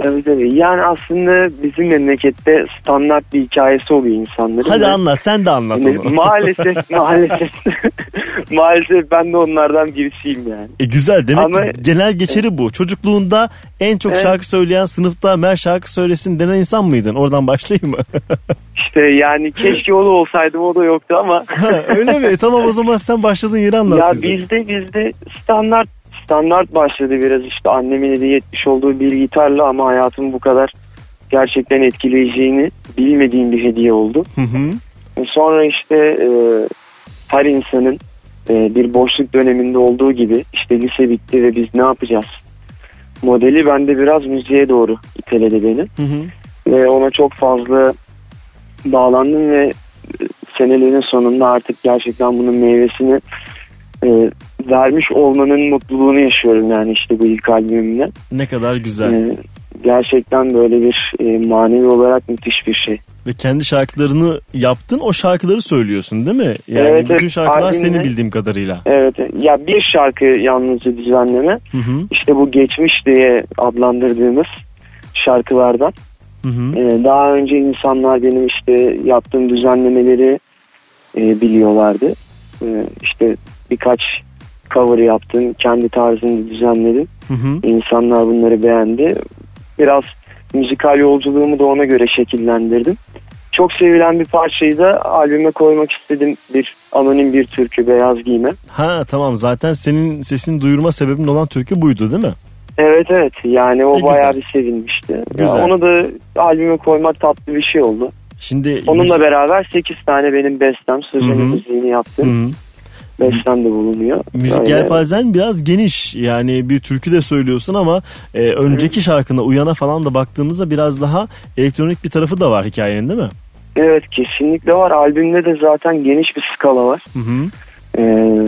Tabii tabii. Yani aslında bizim memlekette standart bir hikayesi oluyor insanların. Hadi Ve- anlat sen de anlat Yani onu. maalesef <laughs> maalesef <laughs> maalesef ben de onlardan birisiyim yani. E güzel demek Ama- genel geçeri bu. Çocukluğunda en çok Evet. şarkı söyleyen sınıfta Mer şarkı söylesin denen insan mıydın? Oradan başlayayım mı? <laughs> İşte yani keşke o da olsaydım o da yoktu ama. Öyle mi? Tamam o zaman sen başladığın yeri anlat ya bize. bizde bizde standart standart başladı biraz işte annemin hediye etmiş olduğu bir gitarla ama hayatımı bu kadar gerçekten etkileyeceğini bilmediğim bir hediye oldu. Hı hı. Sonra işte e, her insanın e, bir boşluk döneminde olduğu gibi işte lise bitti ve biz ne yapacağız? Modeli bende biraz müziğe doğru iteledi beni. Hı hı. Ve ona çok fazla bağlandım ve e, senelerin sonunda artık gerçekten bunun meyvesini e, vermiş olmanın mutluluğunu yaşıyorum yani işte bu ilk albümümle. Ne kadar güzel. E, gerçekten böyle bir e, manevi olarak müthiş bir şey. Ve kendi şarkılarını yaptın o şarkıları söylüyorsun değil mi? Yani Evet, bütün şarkılar Albümde- senin bildiğim kadarıyla. Evet ya bir şarkı yalnızca düzenleme Hı hı. işte bu geçmiş diye adlandırdığımız şarkılardan. Hı hı. Ee, daha önce insanlar benim işte yaptığım düzenlemeleri e, biliyorlardı. İşte birkaç cover yaptım, kendi tarzımda düzenledim. Hı hı. İnsanlar bunları beğendi. Biraz müzikal yolculuğumu da ona göre şekillendirdim. Çok sevilen bir parçayı da albüme koymak istedim. Bir anonim bir türkü beyaz giyme. Ha tamam zaten senin sesini duyurma sebebin olan türkü buydu değil mi? Evet evet yani o E, bayağı güzel. bir sevinmişti. Ya Güzel. onu da albüme koymak tatlı bir şey oldu. Şimdi Onunla beraber 8 tane benim bestem sözünü müziğini yaptım. hı. Bestem de bulunuyor. Müzik Öyle. yelpazen biraz geniş yani bir türkü de söylüyorsun ama e, önceki şarkına uyana falan da baktığımızda biraz daha elektronik bir tarafı da var hikayenin değil mi? Evet kesinlikle var. Albümde de zaten geniş bir skala var. Hı hı. Ee,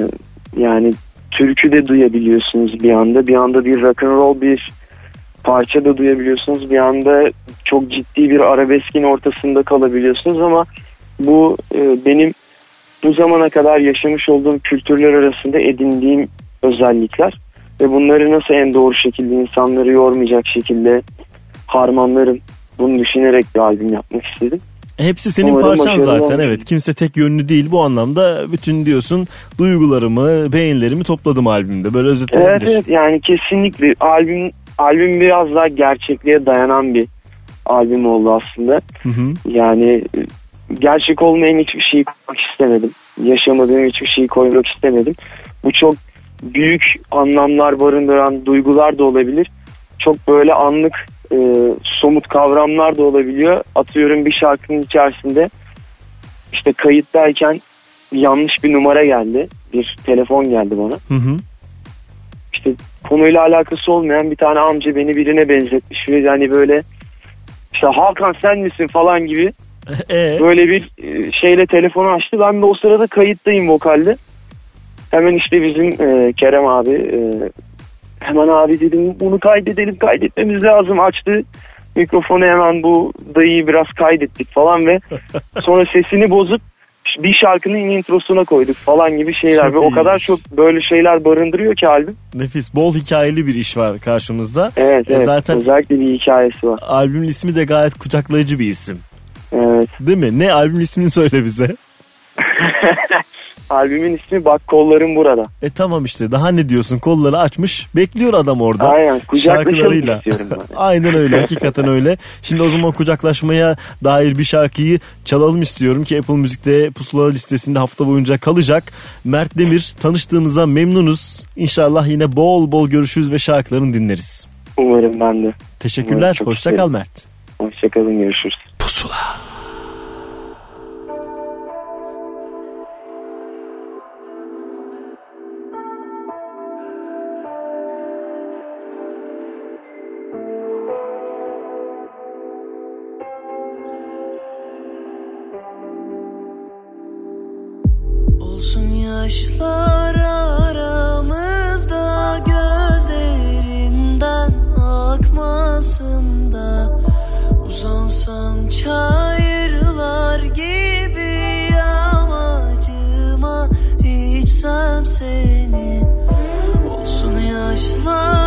yani türkü de duyabiliyorsunuz bir anda. Bir anda bir rock and roll bir parça da duyabiliyorsunuz. Bir anda çok ciddi bir arabeskin ortasında kalabiliyorsunuz ama bu e, benim bu zamana kadar yaşamış olduğum kültürler arasında edindiğim özellikler ve bunları nasıl en doğru şekilde insanları yormayacak şekilde harmanlarım bunu düşünerek bir albüm yapmak istedim. Hepsi senin Umarım parçan zaten evet. Kimse tek yönlü değil bu anlamda bütün diyorsun duygularımı, beğenilerimi topladım albümde. Böyle özetlenebilir. Evet evet yani kesinlikle albüm albüm biraz daha gerçekliğe dayanan bir albüm oldu aslında. Hı hı. Yani gerçek olmayan hiçbir şeyi koymak istemedim. Yaşamadığım hiçbir şeyi koymak istemedim. Bu çok büyük anlamlar barındıran duygular da olabilir. Çok böyle anlık e, somut kavramlar da olabiliyor. Atıyorum bir şarkının içerisinde işte kayıttayken yanlış bir numara geldi. Bir telefon geldi bana. Hı hı. işte konuyla alakası olmayan bir tane amca beni birine benzetmiş ve hani böyle işte Hakan sen misin falan gibi <laughs> Ee? Böyle bir e, şeyle telefonu açtı. Ben de o sırada kayıttayım vokalde. Hemen işte bizim e, Kerem abi e, hemen abi dedim bunu kaydedelim kaydetmemiz lazım açtı. Mikrofonu hemen bu dayıyı biraz kaydettik falan ve <laughs> sonra sesini bozup bir şarkının introsuna koyduk falan gibi şeyler Çok ve o kadar çok böyle şeyler barındırıyor ki albüm. Nefis. Bol hikayeli bir iş var karşımızda. Evet, E, evet. Zaten özellikle bir hikayesi var. albümün ismi de gayet kucaklayıcı bir isim. Evet. Değil mi? Ne albüm ismini söyle bize. <laughs> Albümün ismi Bak Kollarım Burada. E tamam işte daha ne diyorsun kolları açmış bekliyor adam orada. Aynen, Şarkılarıyla. <laughs> Aynen öyle hakikaten öyle. Şimdi o zaman kucaklaşmaya dair bir şarkıyı çalalım istiyorum ki Apple Müzik'te pusula listesinde hafta boyunca kalacak. Mert Demir tanıştığımıza memnunuz. İnşallah yine bol bol görüşürüz ve şarkılarını dinleriz. Umarım ben de. Teşekkürler. Hoşça kal. Mert. Hoşçakalın görüşürüz. Pusula. Olsun yaşlar Uzansan çayırlar gibi amacıma içsem seni. Olsun yaşlar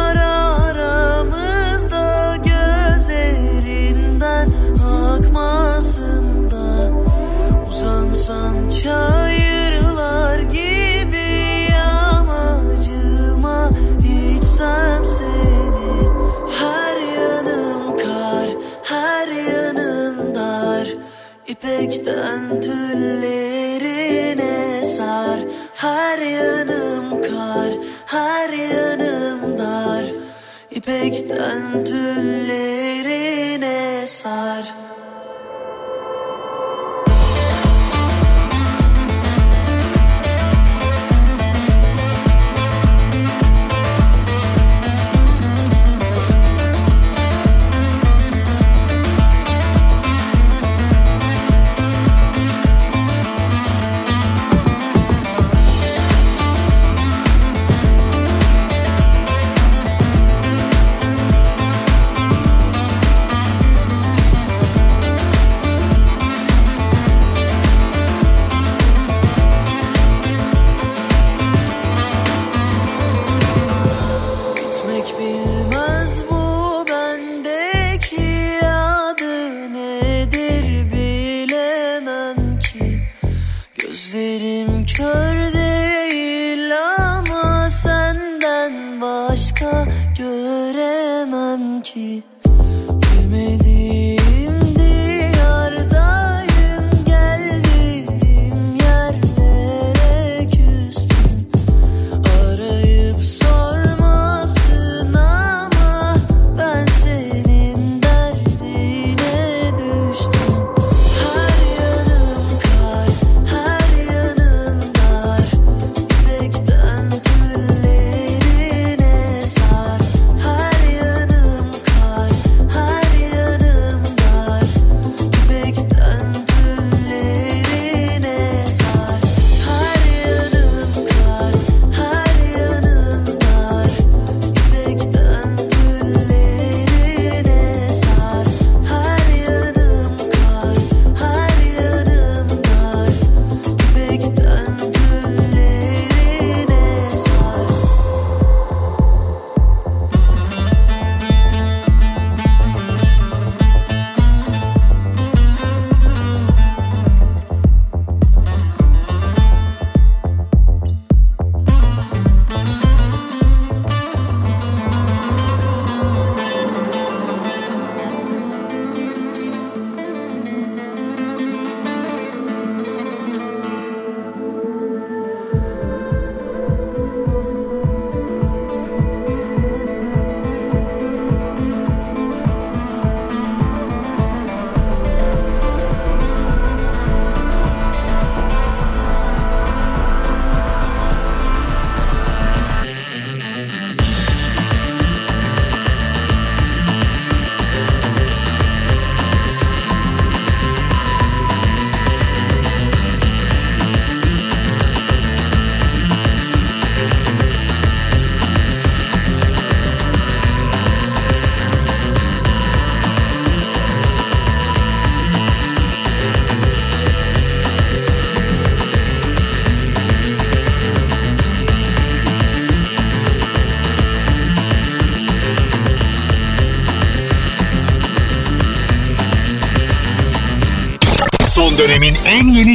İpekten tüllerine sar. Her yanım kar, her yanım dar. İpekten tüllerine sar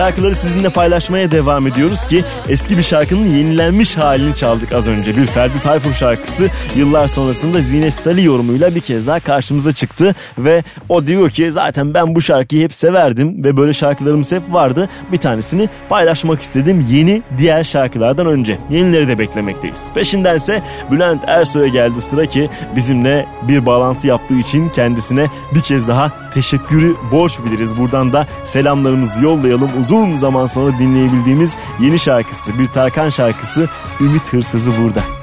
şarkıları sizinle paylaşmaya devam ediyoruz ki eski bir şarkının yenilenmiş halini çaldık az önce. Bir Ferdi Tayfur şarkısı yıllar sonrasında Zine Sali yorumuyla bir kez daha karşımıza çıktı ve o diyor ki zaten ben bu şarkıyı hep severdim ve böyle şarkılarımız hep vardı. Bir tanesini paylaşmak istedim yeni diğer şarkılardan önce. Yenileri de beklemekteyiz. Peşindense Bülent Ersoy'a geldi sıra ki bizimle bir bağlantı yaptığı için kendisine bir kez daha teşekkürü borç biliriz. Buradan da selamlarımızı yollayalım. Uzun uzun zaman sonra dinleyebildiğimiz yeni şarkısı, bir Tarkan şarkısı Ümit Hırsızı burada.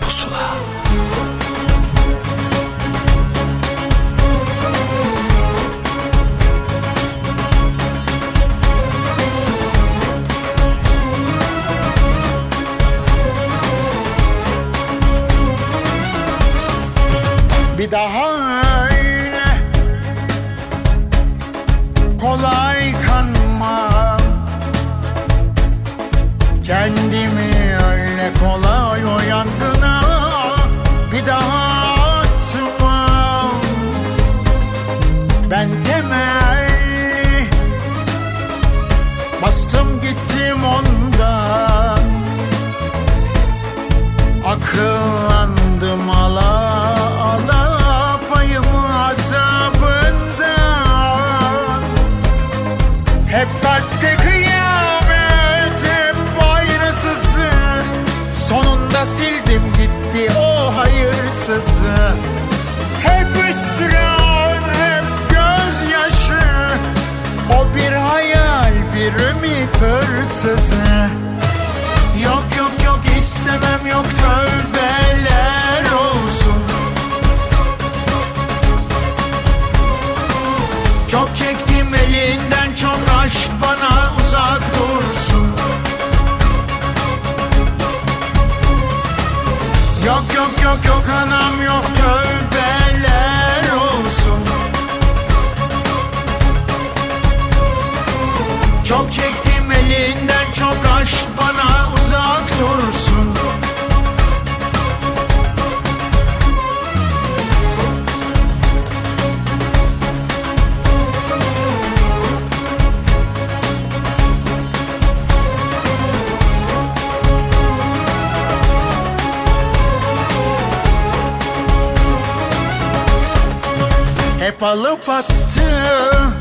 Hep alıp attı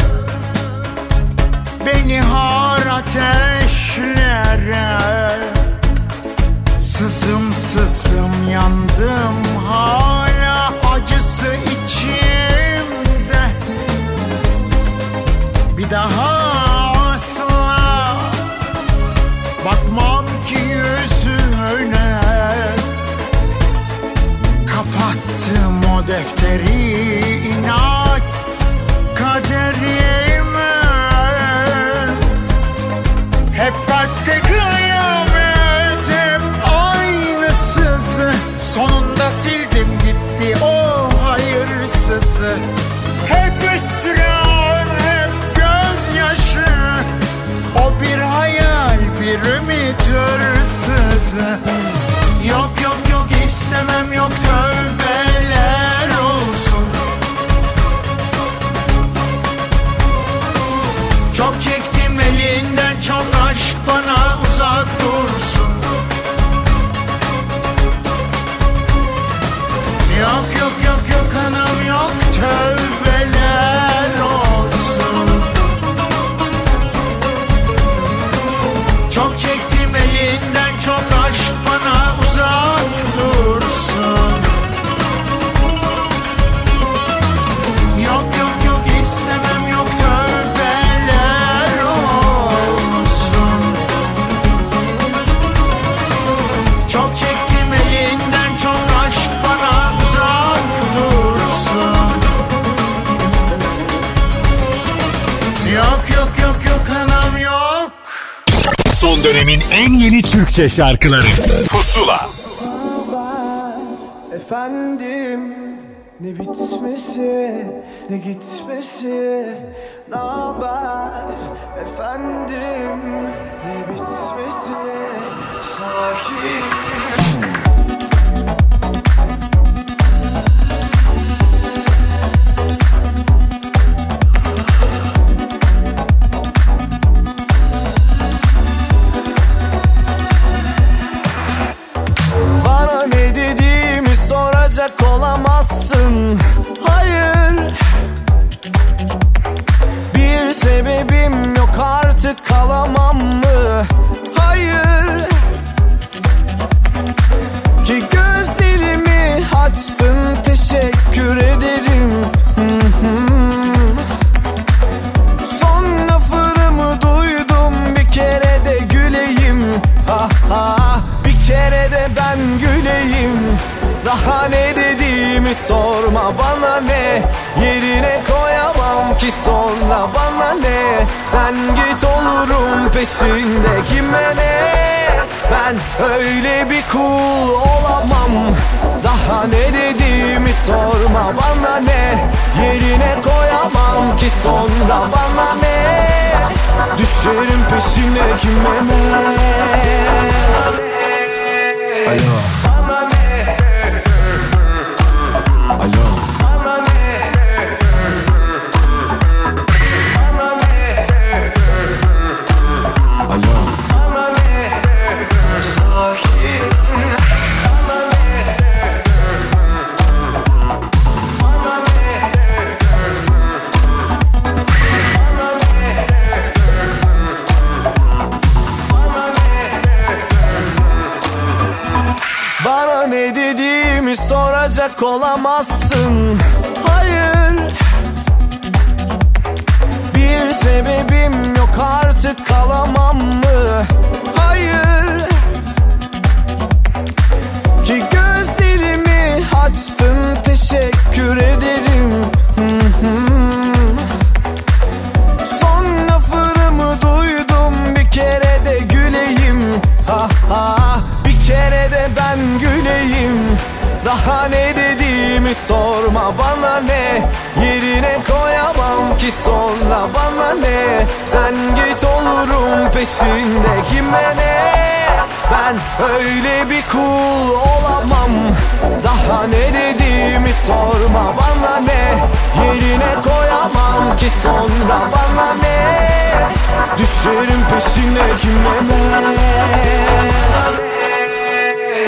Beni har ateşlere. Sızım sızım yandım har. Sonunda sildim gitti o hayırsızı. Hep ısrar hep gözyaşı. O bir hayal bir ümit hırsızı. Yok yok yok istemem yok tövbe. Türkçe şarkıları. Pusula. Efendim ne bitmesi ne gitmesi? Ne haber? Efendim ne bitmesi? Sakin. Gecenin peşine kime ne? Alo Ancak olamazsın. Hayır. Bir sebebim yok artık kalamam mı? Hayır. Ki gözlerimi açtın teşekkür ederim. Son lafımı duydum bir kere de güleyim. Ha, ha. Bir kere de. Daha ne dediğimi sorma bana ne? Yerine koyamam ki sonra bana ne? Sen git olurum peşinde kime ne? Ben öyle bir kul olamam. Daha ne dediğimi sorma bana ne? Yerine koyamam ki sonra bana ne? Düşerim peşine kime ne?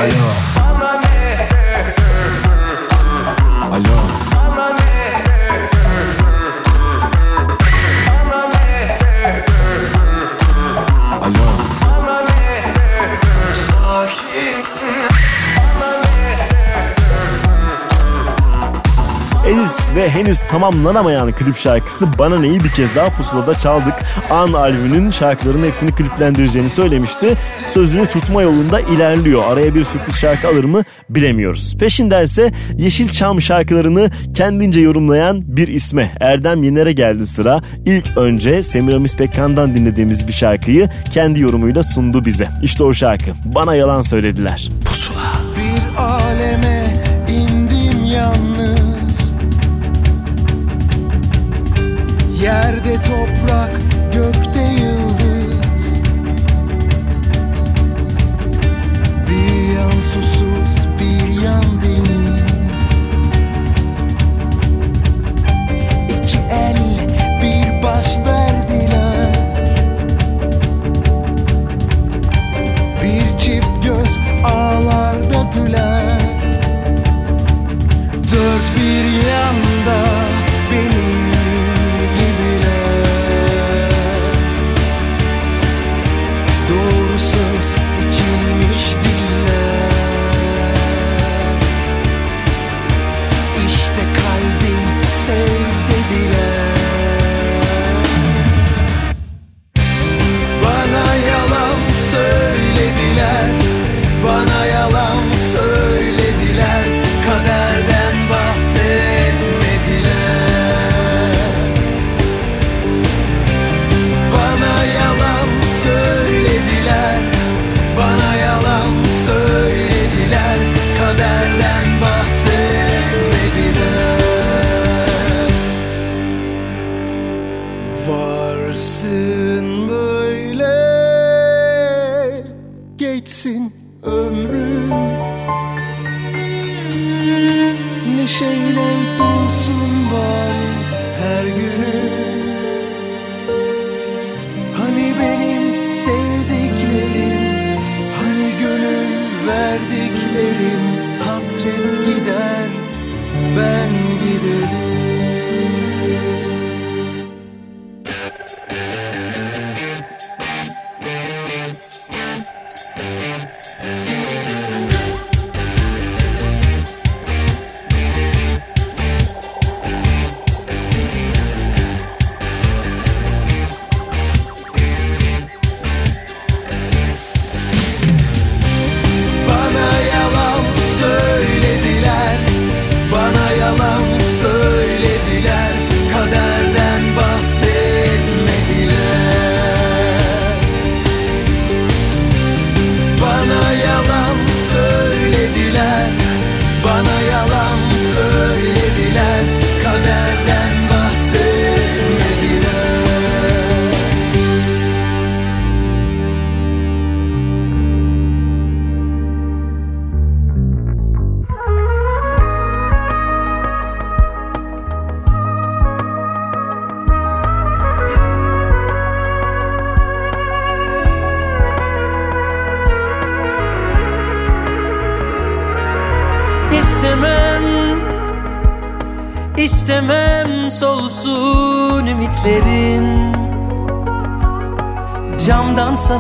Alo ve henüz tamamlanamayan klip şarkısı Bana Neyi bir kez daha pusulada çaldık. An albümünün şarkılarının hepsini kliplendireceğini söylemişti. Sözünü tutma yolunda ilerliyor. Araya bir sürpriz şarkı alır mı bilemiyoruz. Peşindense Yeşilçam şarkılarını kendince yorumlayan bir isme Erdem Yener'e geldi sıra. İlk önce Semiramis Pekkan'dan dinlediğimiz bir şarkıyı kendi yorumuyla sundu bize. İşte o şarkı. Bana yalan söylediler. Pusula. Yerde toprak,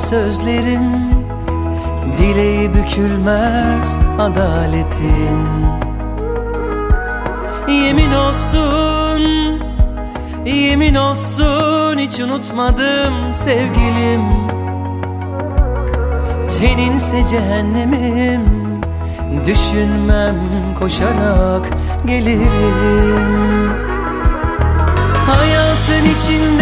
Camdansa sözlerim Bileği bükülmez adaletin. Yemin olsun Yemin olsun hiç unutmadım sevgilim. Teninse cehennemim Düşünmem koşarak gelirim. Hayatın içinde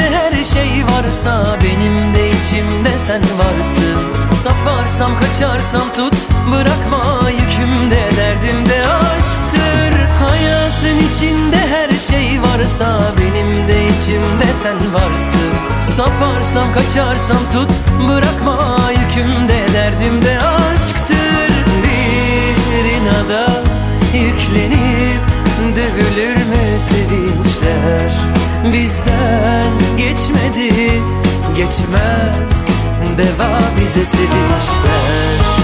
şey varsa Benim de içimde sen varsın. Saparsam kaçarsam tut Bırakma yükümde. Derdimde aşk içinde her şey varsa Benim de içimde sen varsın. Saparsam kaçarsam tut Bırakma yükümde. Derdimde aşktır. Bir inada yüklenip Dövülür mü sevinçler? Bizden geçmedi Geçmez. Deva bize sevinçler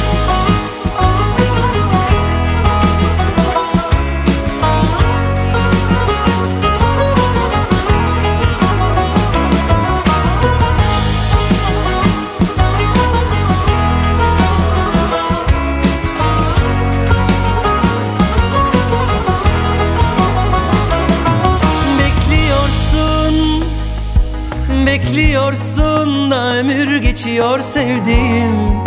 Bekliyorsun da ömür geçiyor sevdiğim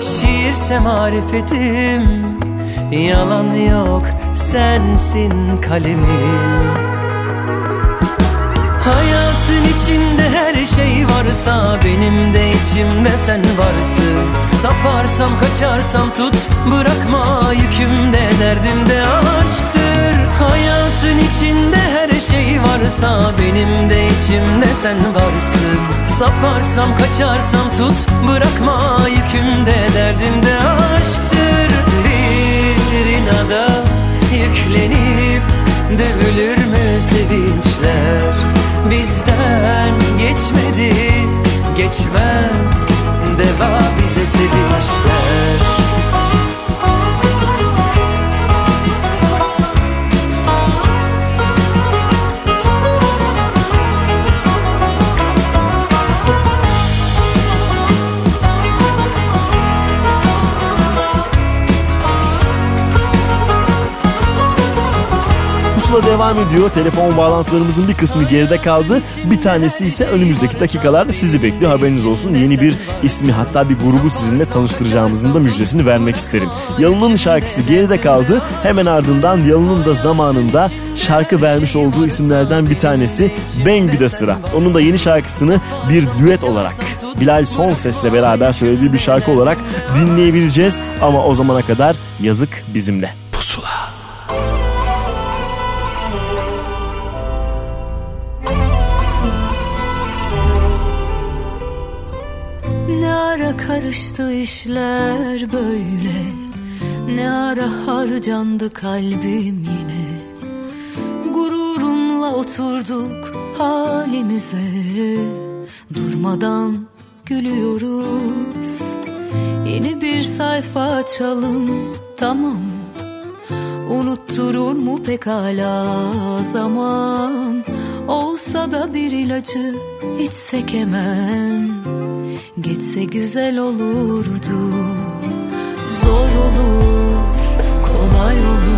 Şiirse marifetim Yalan yok sensin kalemim. Hayatın içinde her şey varsa Benim de içimde sen varsın. Saparsam kaçarsam tut Bırakma yükümde derdimde aşktır. Hayatın içinde her şey varsa Benim de içimde sen varsın. Saparsam kaçarsam tut Bırakma yükümde. Derdimde aşktır Bir inada yüklenip Dövülür mü sevinçler? Bizden geçmedi Geçmez Deva bize sevinçler Pusula devam ediyor. Telefon bağlantılarımızın bir kısmı geride kaldı. Bir tanesi ise önümüzdeki dakikalarda sizi bekliyor. Haberiniz olsun. Yeni bir ismi hatta bir grubu sizinle tanıştıracağımızın da müjdesini vermek isterim. Yalın'ın şarkısı geride kaldı. Hemen ardından Yalın'ın da zamanında şarkı vermiş olduğu isimlerden bir tanesi Bengü'de sıra. Onun da yeni şarkısını bir düet olarak Bilal Son Ses'le beraber söylediği bir şarkı olarak dinleyebileceğiz. Ama o zamana kadar yazık bizimle. Karıştı işler böyle. Ne ara harcandı kalbim yine. Gururumla oturduk halimize. Durmadan gülüyoruz. Yeni bir sayfa açalım tamam. Unutturur mu pekala zaman? Olsa da bir ilacı içsek hemen Geçse güzel olurdu. Zor olur, kolay olur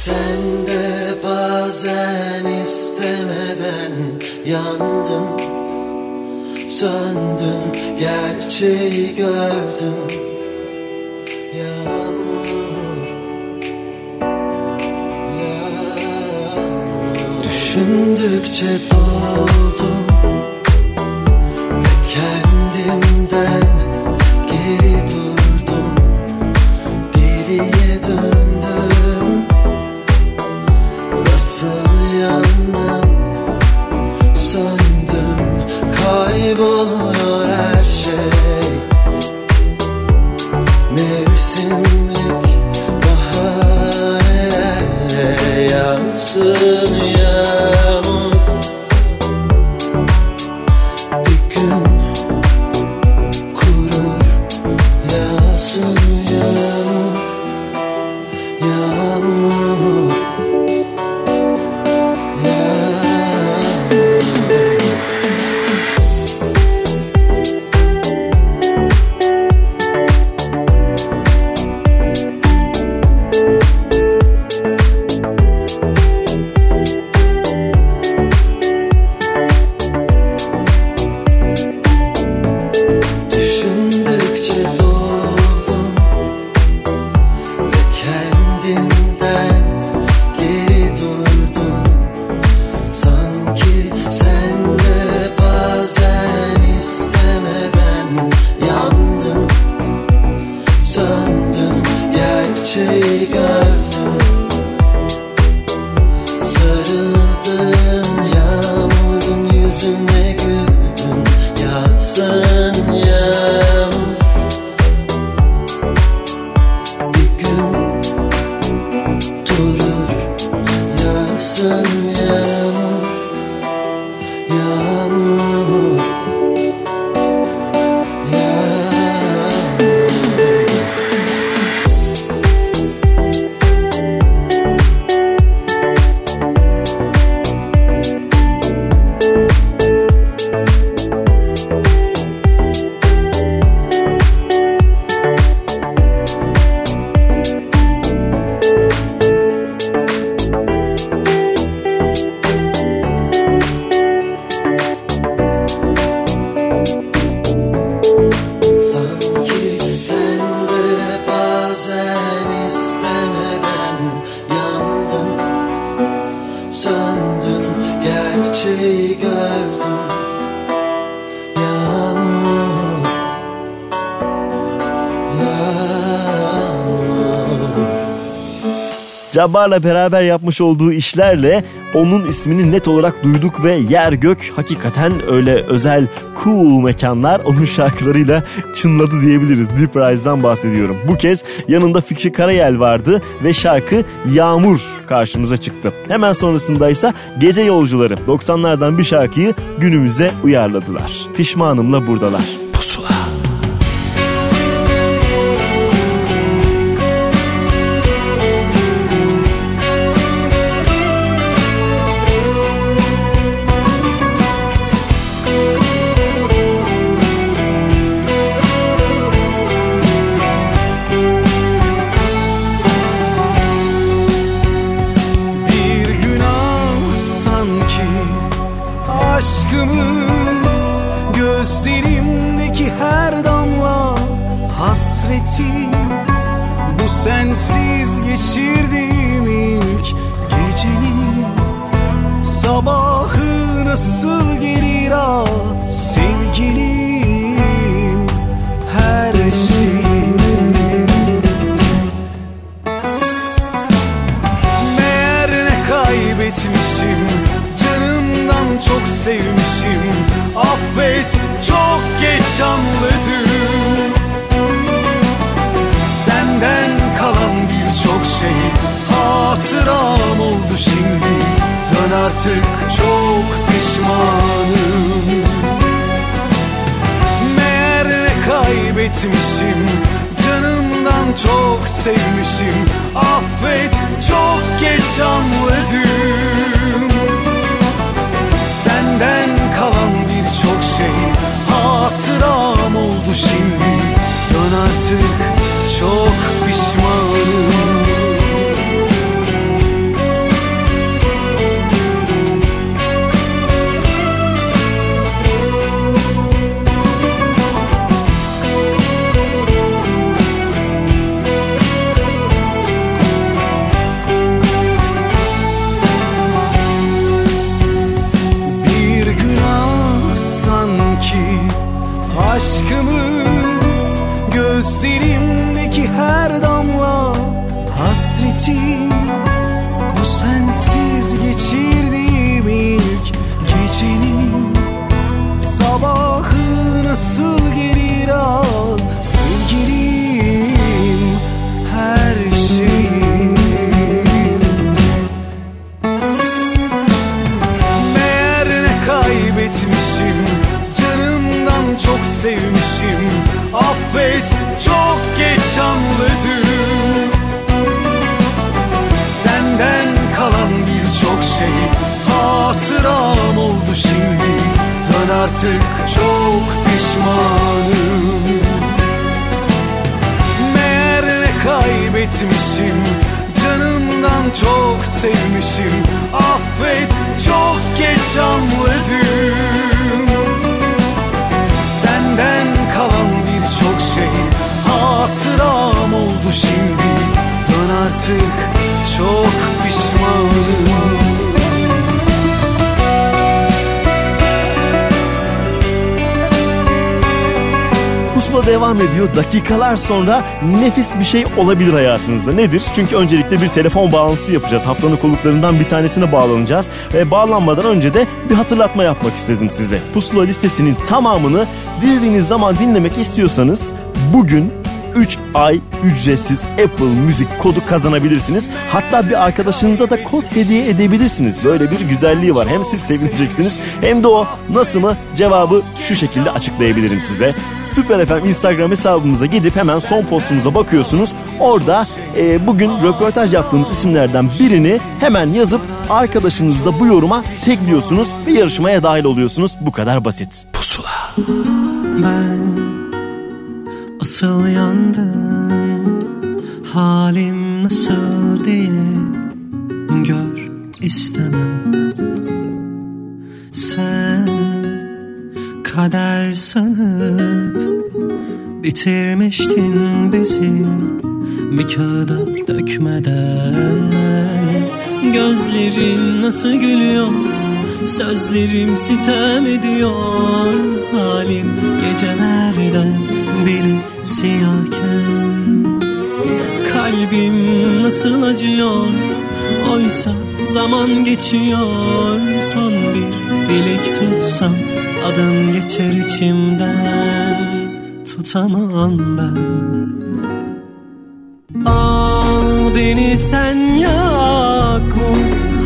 Sen de bazen istemeden yandın. Söndün gerçeği gördüm Yağmur Yağmur. Düşündükçe doğ Cabbar'la beraber yapmış olduğu işlerle onun ismini net olarak duyduk ve yer gök hakikaten öyle özel cool mekanlar onun şarkılarıyla çınladı diyebiliriz. Deep Rise'dan bahsediyorum. Bu kez yanında Fikri Karayel vardı ve şarkı Yağmur karşımıza çıktı. Hemen sonrasında ise Gece Yolcuları 90'lardan bir şarkıyı günümüze uyarladılar. Pişmanımla buradalar. Nasıl gelir ah sevgilim? Her şeyim Meğer ne kaybetmişim Canımdan çok sevmişim. Affet çok geç anladım. Senden kalan birçok şey Hatıram oldu şimdi. Dön artık çok pişmanım. Meğer ne kaybetmişim Canımdan çok sevmişim. Affet çok geç anladım. Senden kalan birçok şey Hatıram oldu şimdi. Dön artık çok pişmanım hasretin Bu sensiz geçirdiğim ilk gecenin Sabahı nasıl gelir al sevgilim her şeyim Meğer ne kaybetmişim Canımdan çok sevmişim. Affet çok geç anladım birçok şey. Hatıram oldu şimdi. Dön artık çok pişmanım. Meğer ne kaybetmişim. Canımdan çok sevmişim. Affet çok geç anladım. Senden kalan birçok şey Hatıram oldu şimdi artık çok pişmanım Pusula devam ediyor. Dakikalar sonra nefis bir şey olabilir hayatınızda. Nedir? Çünkü öncelikle bir telefon bağlantısı yapacağız. Haftanın konuklarından bir tanesine bağlanacağız. Ve bağlanmadan önce de bir hatırlatma yapmak istedim size. Pusula listesinin tamamını dilediğiniz zaman dinlemek istiyorsanız bugün 3 ay ücretsiz Apple Müzik kodu kazanabilirsiniz. Hatta bir arkadaşınıza da kod hediye edebilirsiniz. Böyle bir güzelliği var. Hem siz sevineceksiniz hem de o nasıl mı cevabı şu şekilde açıklayabilirim size. Süper FM Instagram hesabımıza gidip hemen son postumuza bakıyorsunuz. Orada e, bugün röportaj yaptığımız isimlerden birini hemen yazıp arkadaşınızı da bu yoruma tekliyorsunuz ve yarışmaya dahil oluyorsunuz. Bu kadar basit. Pusula. Ben asıl yandım Halim nasıl diye gör istemem. Sen kader sanıp bitirmiştin bizi bir kağıda dökmeden. Gözlerin nasıl gülüyor Sözlerim sitem ediyor. Halim gecelerden biri siyahken Kalbim nasıl acıyor? Oysa zaman geçiyor. Son bir dilek tutsam Adın geçer içimden. Tutamam ben. Al beni sen yak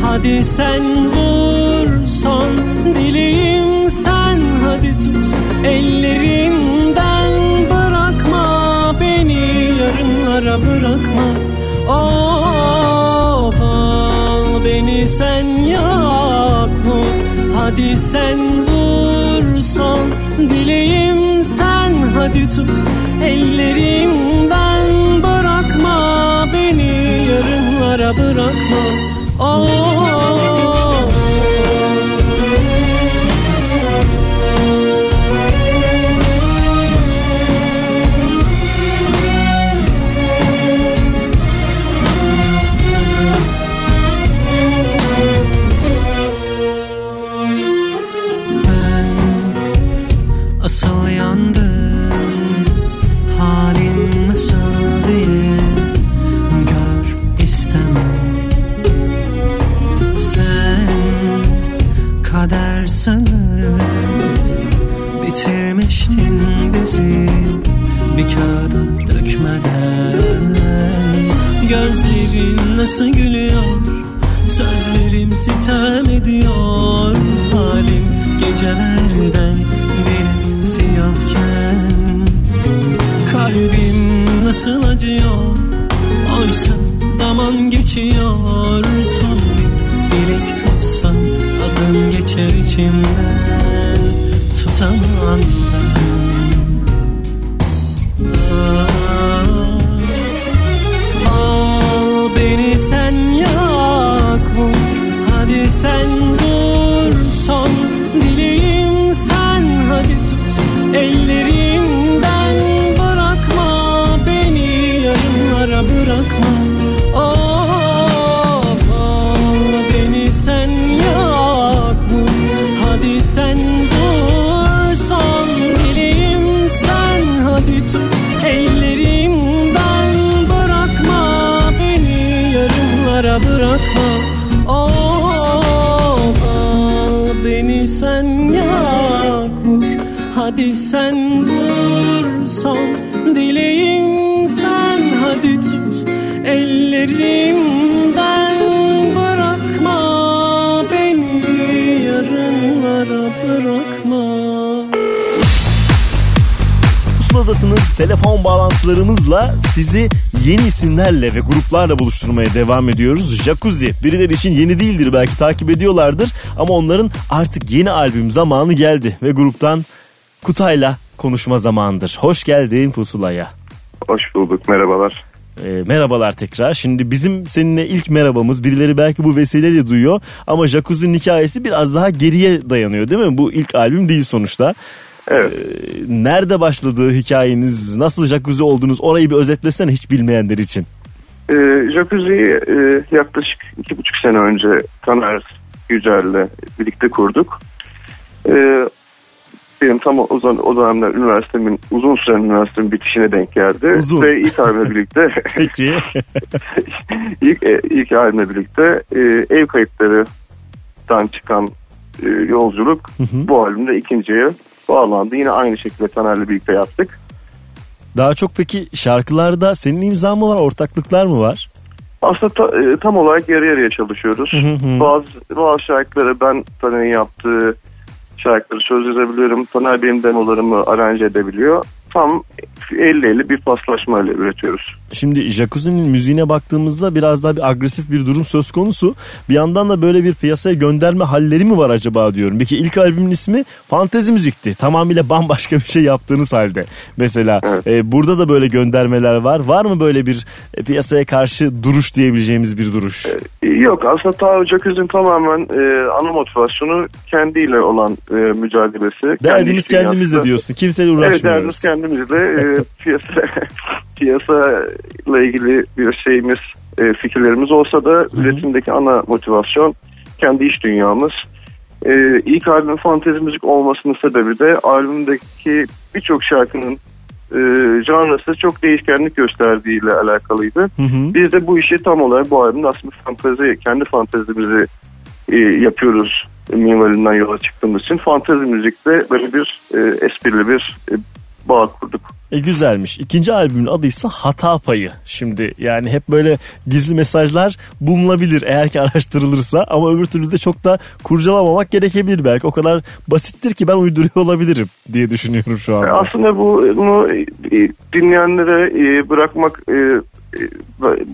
Hadi sen vur son dileğim sen. Hadi tut ellerimden yarınlara bırakma. Of al beni sen yak vur Hadi sen vur son dileğim sen. Hadi tut ellerimden bırakma. Beni yarınlara bırakma. Oh nasıl gülüyor? Sözlerim sitem ediyor. Halim gecelerden Telefon bağlantılarımızla sizi yeni isimlerle ve gruplarla buluşturmaya devam ediyoruz. Jacuzzi birileri için yeni değildir belki takip ediyorlardır ama onların artık yeni albüm zamanı geldi ve gruptan Kutay'la konuşma zamanıdır. Hoş geldin Pusula'ya. Hoş bulduk merhabalar. E, merhabalar tekrar. Şimdi bizim seninle ilk merhabamız birileri belki bu vesileyle duyuyor ama Jacuzzi'nin hikayesi biraz daha geriye dayanıyor değil mi? Bu ilk albüm değil sonuçta. Evet. nerede başladı hikayeniz? Nasıl jacuzzi oldunuz? Orayı bir özetlesene hiç bilmeyenler için. Ee, Jacuzzi'yi e, yaklaşık iki buçuk sene önce Taner Yücel'le birlikte kurduk. Ee, benim tam o, zaman- o dönemler üniversitemin uzun süren üniversitemin bitişine denk geldi. Uzun. Ve ilk albümle birlikte <laughs> Peki. <laughs> ilk, e, ilk albümle birlikte e, ev kayıtlarından çıkan e, yolculuk bu albümde ikinciye bağlandı. Yine aynı şekilde Taner'le birlikte yaptık. Daha çok peki şarkılarda senin imzan mı var? Ortaklıklar mı var? Aslında ta- e, tam olarak yarı yarıya çalışıyoruz. bazı bazı şarkıları ben Taner'in yaptığı şarkıları söz yazabiliyorum. Taner benim demolarımı aranje edebiliyor. Tam 50-50 bir paslaşmayla üretiyoruz. Şimdi Jacuzzi'nin müziğine baktığımızda biraz daha bir agresif bir durum söz konusu. Bir yandan da böyle bir piyasaya gönderme halleri mi var acaba diyorum. Peki ilk albümün ismi Fantezi Müzik'ti. Tamamıyla bambaşka bir şey yaptığınız halde. Mesela e, burada da böyle göndermeler var. Var mı böyle bir e, piyasaya karşı duruş diyebileceğimiz bir duruş? E, Yok aslında ta Jacuzzi'nin tamamen e, ana motivasyonu kendiyle olan e, mücadelesi. Derdimiz Kendi kendimizle diyorsun. Kimseyle Evet uğraşmıyoruz. derdimiz kendimizle e, <laughs> piyasa piyasayla ilgili bir şeyimiz e, fikirlerimiz olsa da üretimdeki ana motivasyon kendi iş dünyamız. E, ilk albüm fantezi müzik olmasının sebebi de albümdeki birçok şarkının e, janrası çok değişkenlik gösterdiğiyle alakalıydı. Biz de bu işi tam olarak bu albümde aslında fantezi, kendi fantezimizi e, yapıyoruz minvalinden yola çıktığımız için fantezi müzikte böyle bir e, esprili bir e, bağ kurduk. E güzelmiş. İkinci albümün adı ise Hata Payı. Şimdi yani hep böyle gizli mesajlar bulunabilir eğer ki <laughs> araştırılırsa ama öbür türlü de çok da kurcalamamak gerekebilir belki. O kadar basittir ki ben uyduruyor olabilirim diye düşünüyorum şu anda. Aslında bu bunu e, dinleyenlere e, bırakmak e,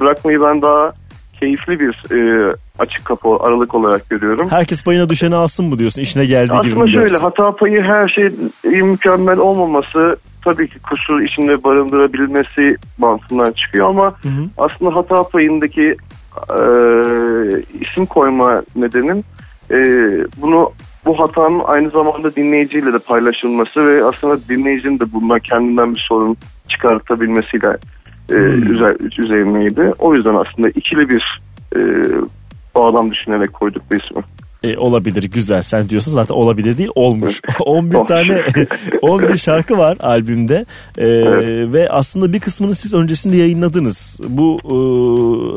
bırakmayı ben daha keyifli bir e, açık kapı aralık olarak görüyorum. Herkes payına düşeni alsın mı diyorsun? İşine geldiği gibi mi Aslında şöyle hata payı her şey mükemmel olmaması tabii ki kusur içinde barındırabilmesi mantığından çıkıyor ama aslında hata payındaki e, isim koyma nedenim e, bunu bu hatanın aynı zamanda dinleyiciyle de paylaşılması ve aslında dinleyicinin de bundan kendinden bir sorun çıkartabilmesiyle e, üzer, üzerineydi. O yüzden aslında ikili bir e, bağlam düşünerek koyduk bu ismi. E, olabilir güzel sen diyorsun zaten olabilir değil olmuş. 11 <laughs> tane <laughs> 11 şarkı var albümde. E, ve aslında bir kısmını siz öncesinde yayınladınız. Bu e,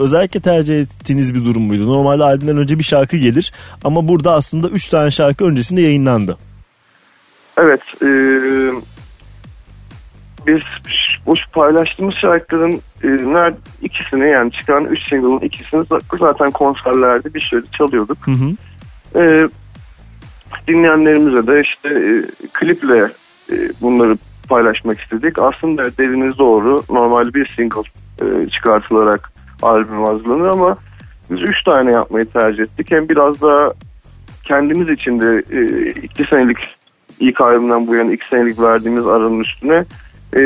özellikle tercih ettiğiniz bir durum muydu? Normalde albümden önce bir şarkı gelir ama burada aslında 3 tane şarkı öncesinde yayınlandı. Evet. e, biz bu paylaştığımız şarkıların e, ikisini yani çıkan üç single'ın ikisini za- zaten konserlerde bir sürede çalıyorduk. E, dinleyenlerimize de işte e, kliple e, bunları paylaşmak istedik. Aslında dediğiniz doğru. Normal bir single e, çıkartılarak albüm hazırlanır ama biz üç tane yapmayı tercih ettik. Hem biraz daha kendimiz için de e, iki senelik ilk albümden bu yana iki senelik verdiğimiz aranın üstüne e,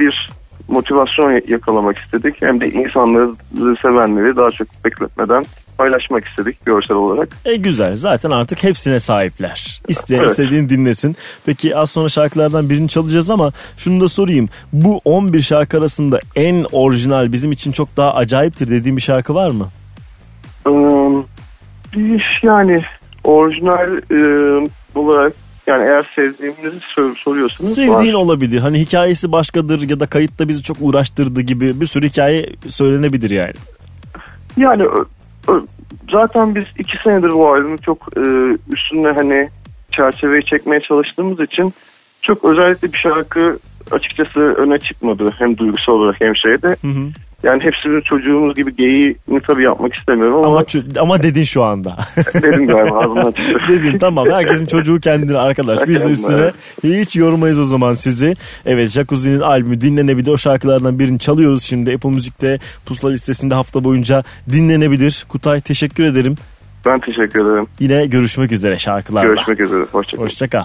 bir motivasyon yakalamak istedik. Hem de insanları sevenleri daha çok bekletmeden paylaşmak istedik görsel olarak. E güzel zaten artık hepsine sahipler. İsteyen Evet. istediğin dinlesin. Peki az sonra şarkılardan birini çalacağız ama şunu da sorayım. Bu 11 şarkı arasında en orijinal bizim için çok daha acayiptir dediğin bir şarkı var mı? Yani orijinal e, olarak yani eğer sevdiğimizi sor- soruyorsanız Sevdiğin var. olabilir. Hani hikayesi başkadır ya da kayıtta bizi çok uğraştırdı gibi bir sürü hikaye söylenebilir yani. Yani zaten biz iki senedir bu albümü çok e, üstüne hani çerçeveyi çekmeye çalıştığımız için çok özellikle bir şarkı açıkçası öne çıkmadı. Hem duygusal olarak hem şeyde. Yani hepsinin çocuğumuz gibi geyiğini tabii yapmak istemiyorum ama, Ama, ama dedin şu anda. <laughs> dedim galiba <laughs> ağzımdan çıktı. dedin tamam herkesin çocuğu kendine arkadaş. Biz de üstüne hiç yormayız o zaman sizi. Evet Jacuzzi'nin albümü dinlenebilir. O şarkılardan birini çalıyoruz şimdi. Apple Müzik'te pusula listesinde hafta boyunca dinlenebilir. Kutay teşekkür ederim. Ben teşekkür ederim. Yine görüşmek üzere şarkılarla. Görüşmek üzere. Hoşçakalın. Hoşça kal.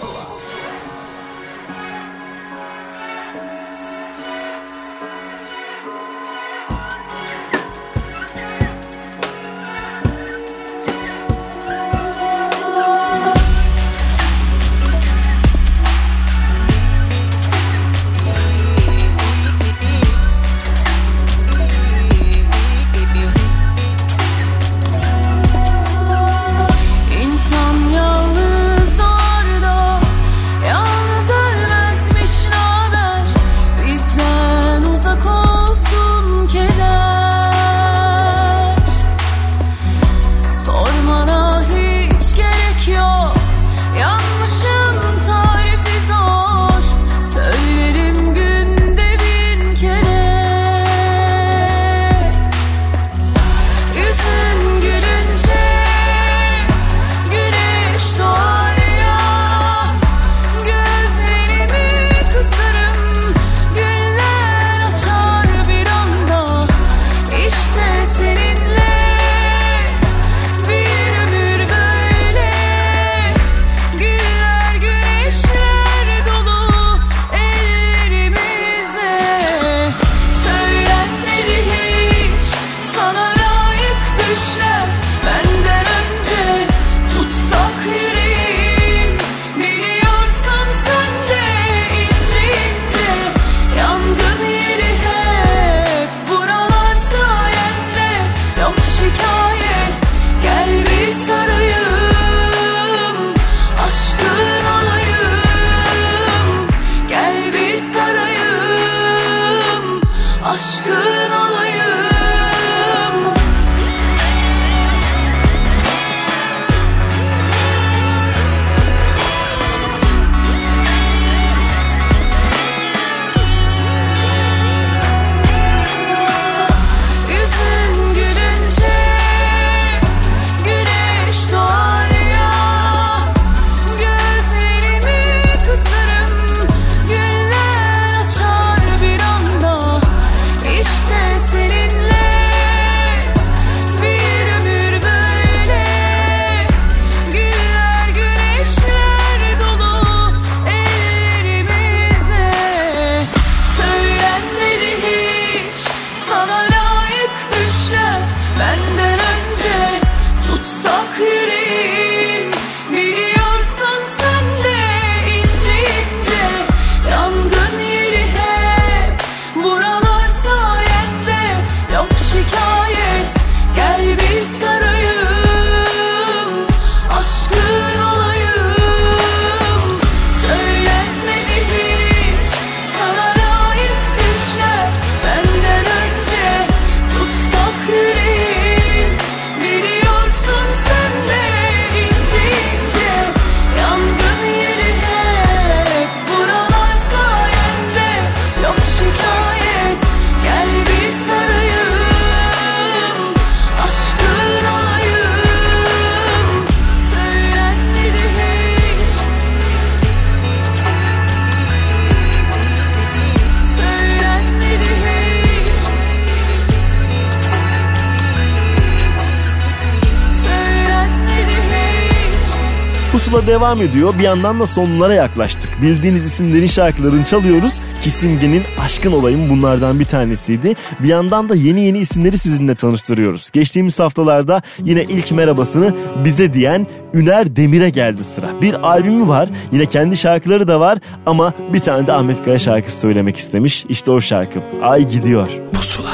devam ediyor. Bir yandan da sonlara yaklaştık. Bildiğiniz isimlerin şarkılarını çalıyoruz. Ki Simge'nin Aşkın Olayım bunlardan bir tanesiydi. Bir yandan da yeni yeni isimleri sizinle tanıştırıyoruz. Geçtiğimiz haftalarda yine ilk merhabasını bize diyen Üner Demir'e geldi sıra. Bir albümü var. Yine kendi şarkıları da var. Ama bir tane de Ahmet Kaya şarkısı söylemek istemiş. İşte o şarkı. Ay gidiyor. Pusula.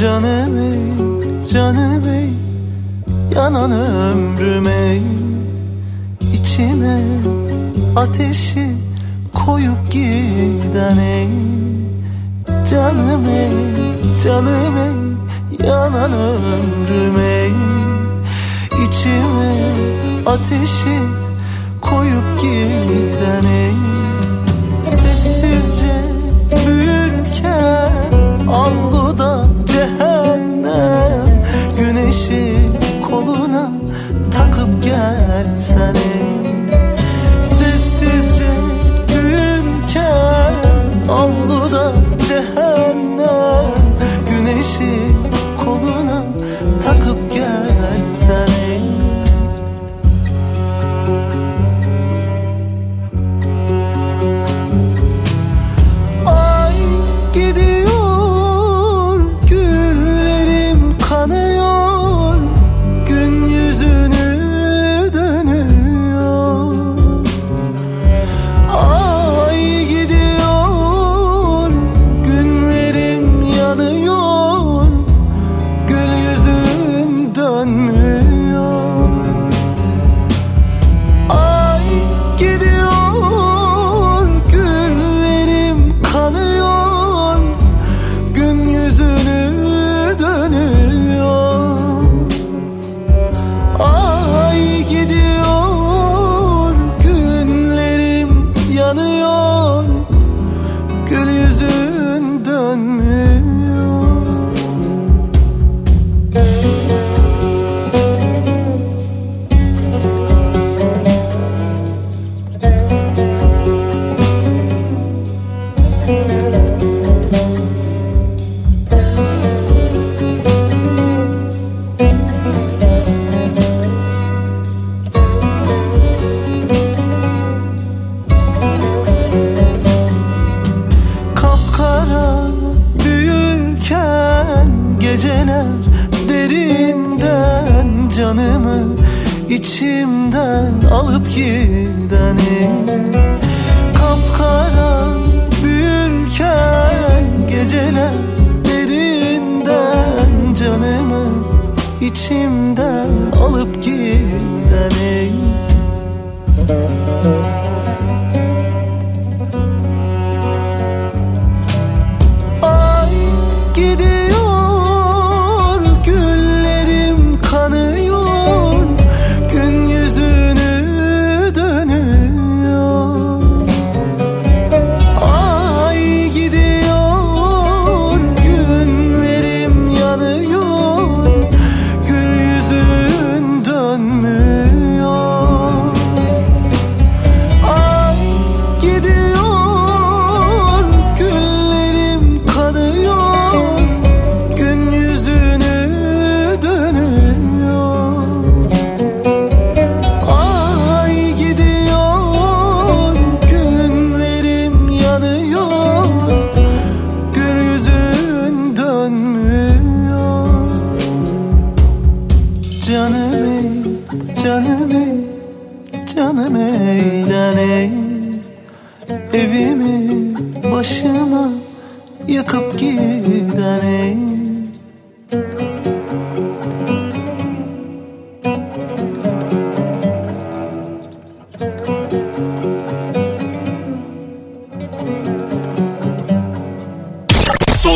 Canım ey, canım ey Yanan ömrüm ey İçime ateşi koyup giden ey Canım ey, canım ey Yanan ömrüm ey. İçime ateşi koyup giden ey. Sessizce büyürken avluda cehennem Güneşi koluna takıp gelsen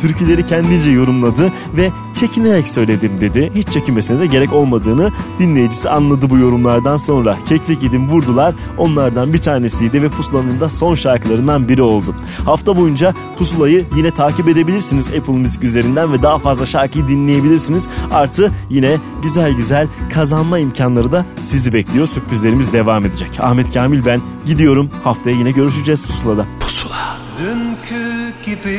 türküleri kendince yorumladı ve çekinerek söyledim dedi. Hiç çekinmesine de gerek olmadığını dinleyicisi anladı bu yorumlardan sonra. Keklik idim vurdular onlardan bir tanesiydi ve Pusula'nın da son şarkılarından biri oldu. Hafta boyunca Pusula'yı yine takip edebilirsiniz Apple Müzik üzerinden ve daha fazla şarkıyı dinleyebilirsiniz. Artı yine güzel güzel kazanma imkanları da sizi bekliyor. Sürprizlerimiz devam edecek. Ahmet Kamil ben gidiyorum. Haftaya yine görüşeceğiz Pusula'da. Pusula. Dünkü gibi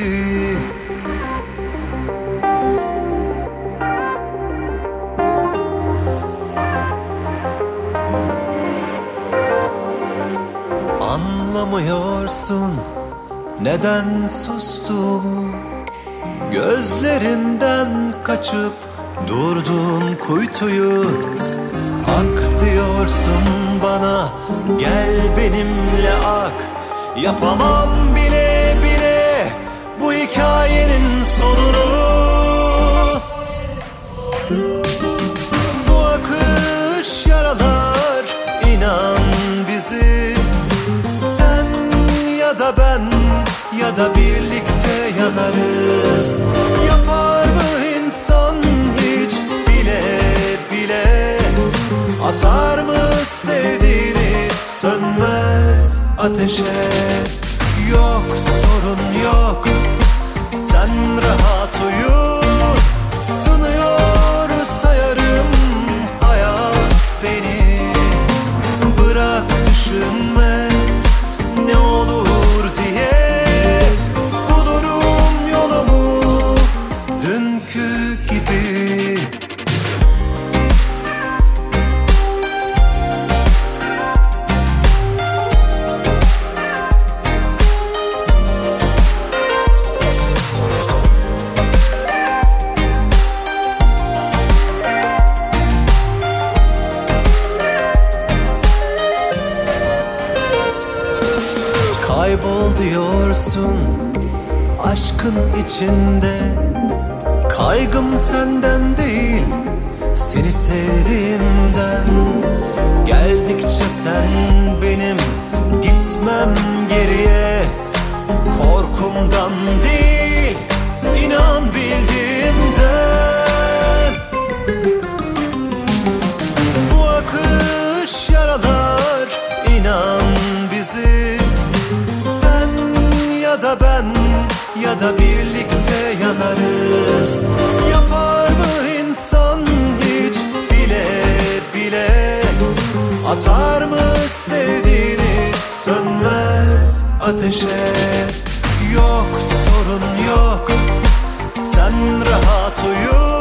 neden sustum Gözlerinden kaçıp durdum kuytuyu. Ak diyorsun bana gel benimle ak. Yapamam bile bile bu hikayenin sonunu. Bu akış yaralar inan bizi ya ben ya da birlikte yanarız. Yapar mı insan hiç? Bile bile. Atar mı sevdiğini? Sönmez ateşe. Yok sorun yok. Sen rahat uyu dünkü içinde. Kaygım senden değil seni sevdiğimden. Geldikçe sen benim gitmem geriye. Korkumdan değil inan bildiğimden. Bu akış yaralar inan bizi. Sen ya da ben ya da birlikte yanarız. Yapar mı insan hiç? Bile bile. Atar mı sevdiğini? Sönmez ateşe. Yok sorun yok. Sen rahat uyu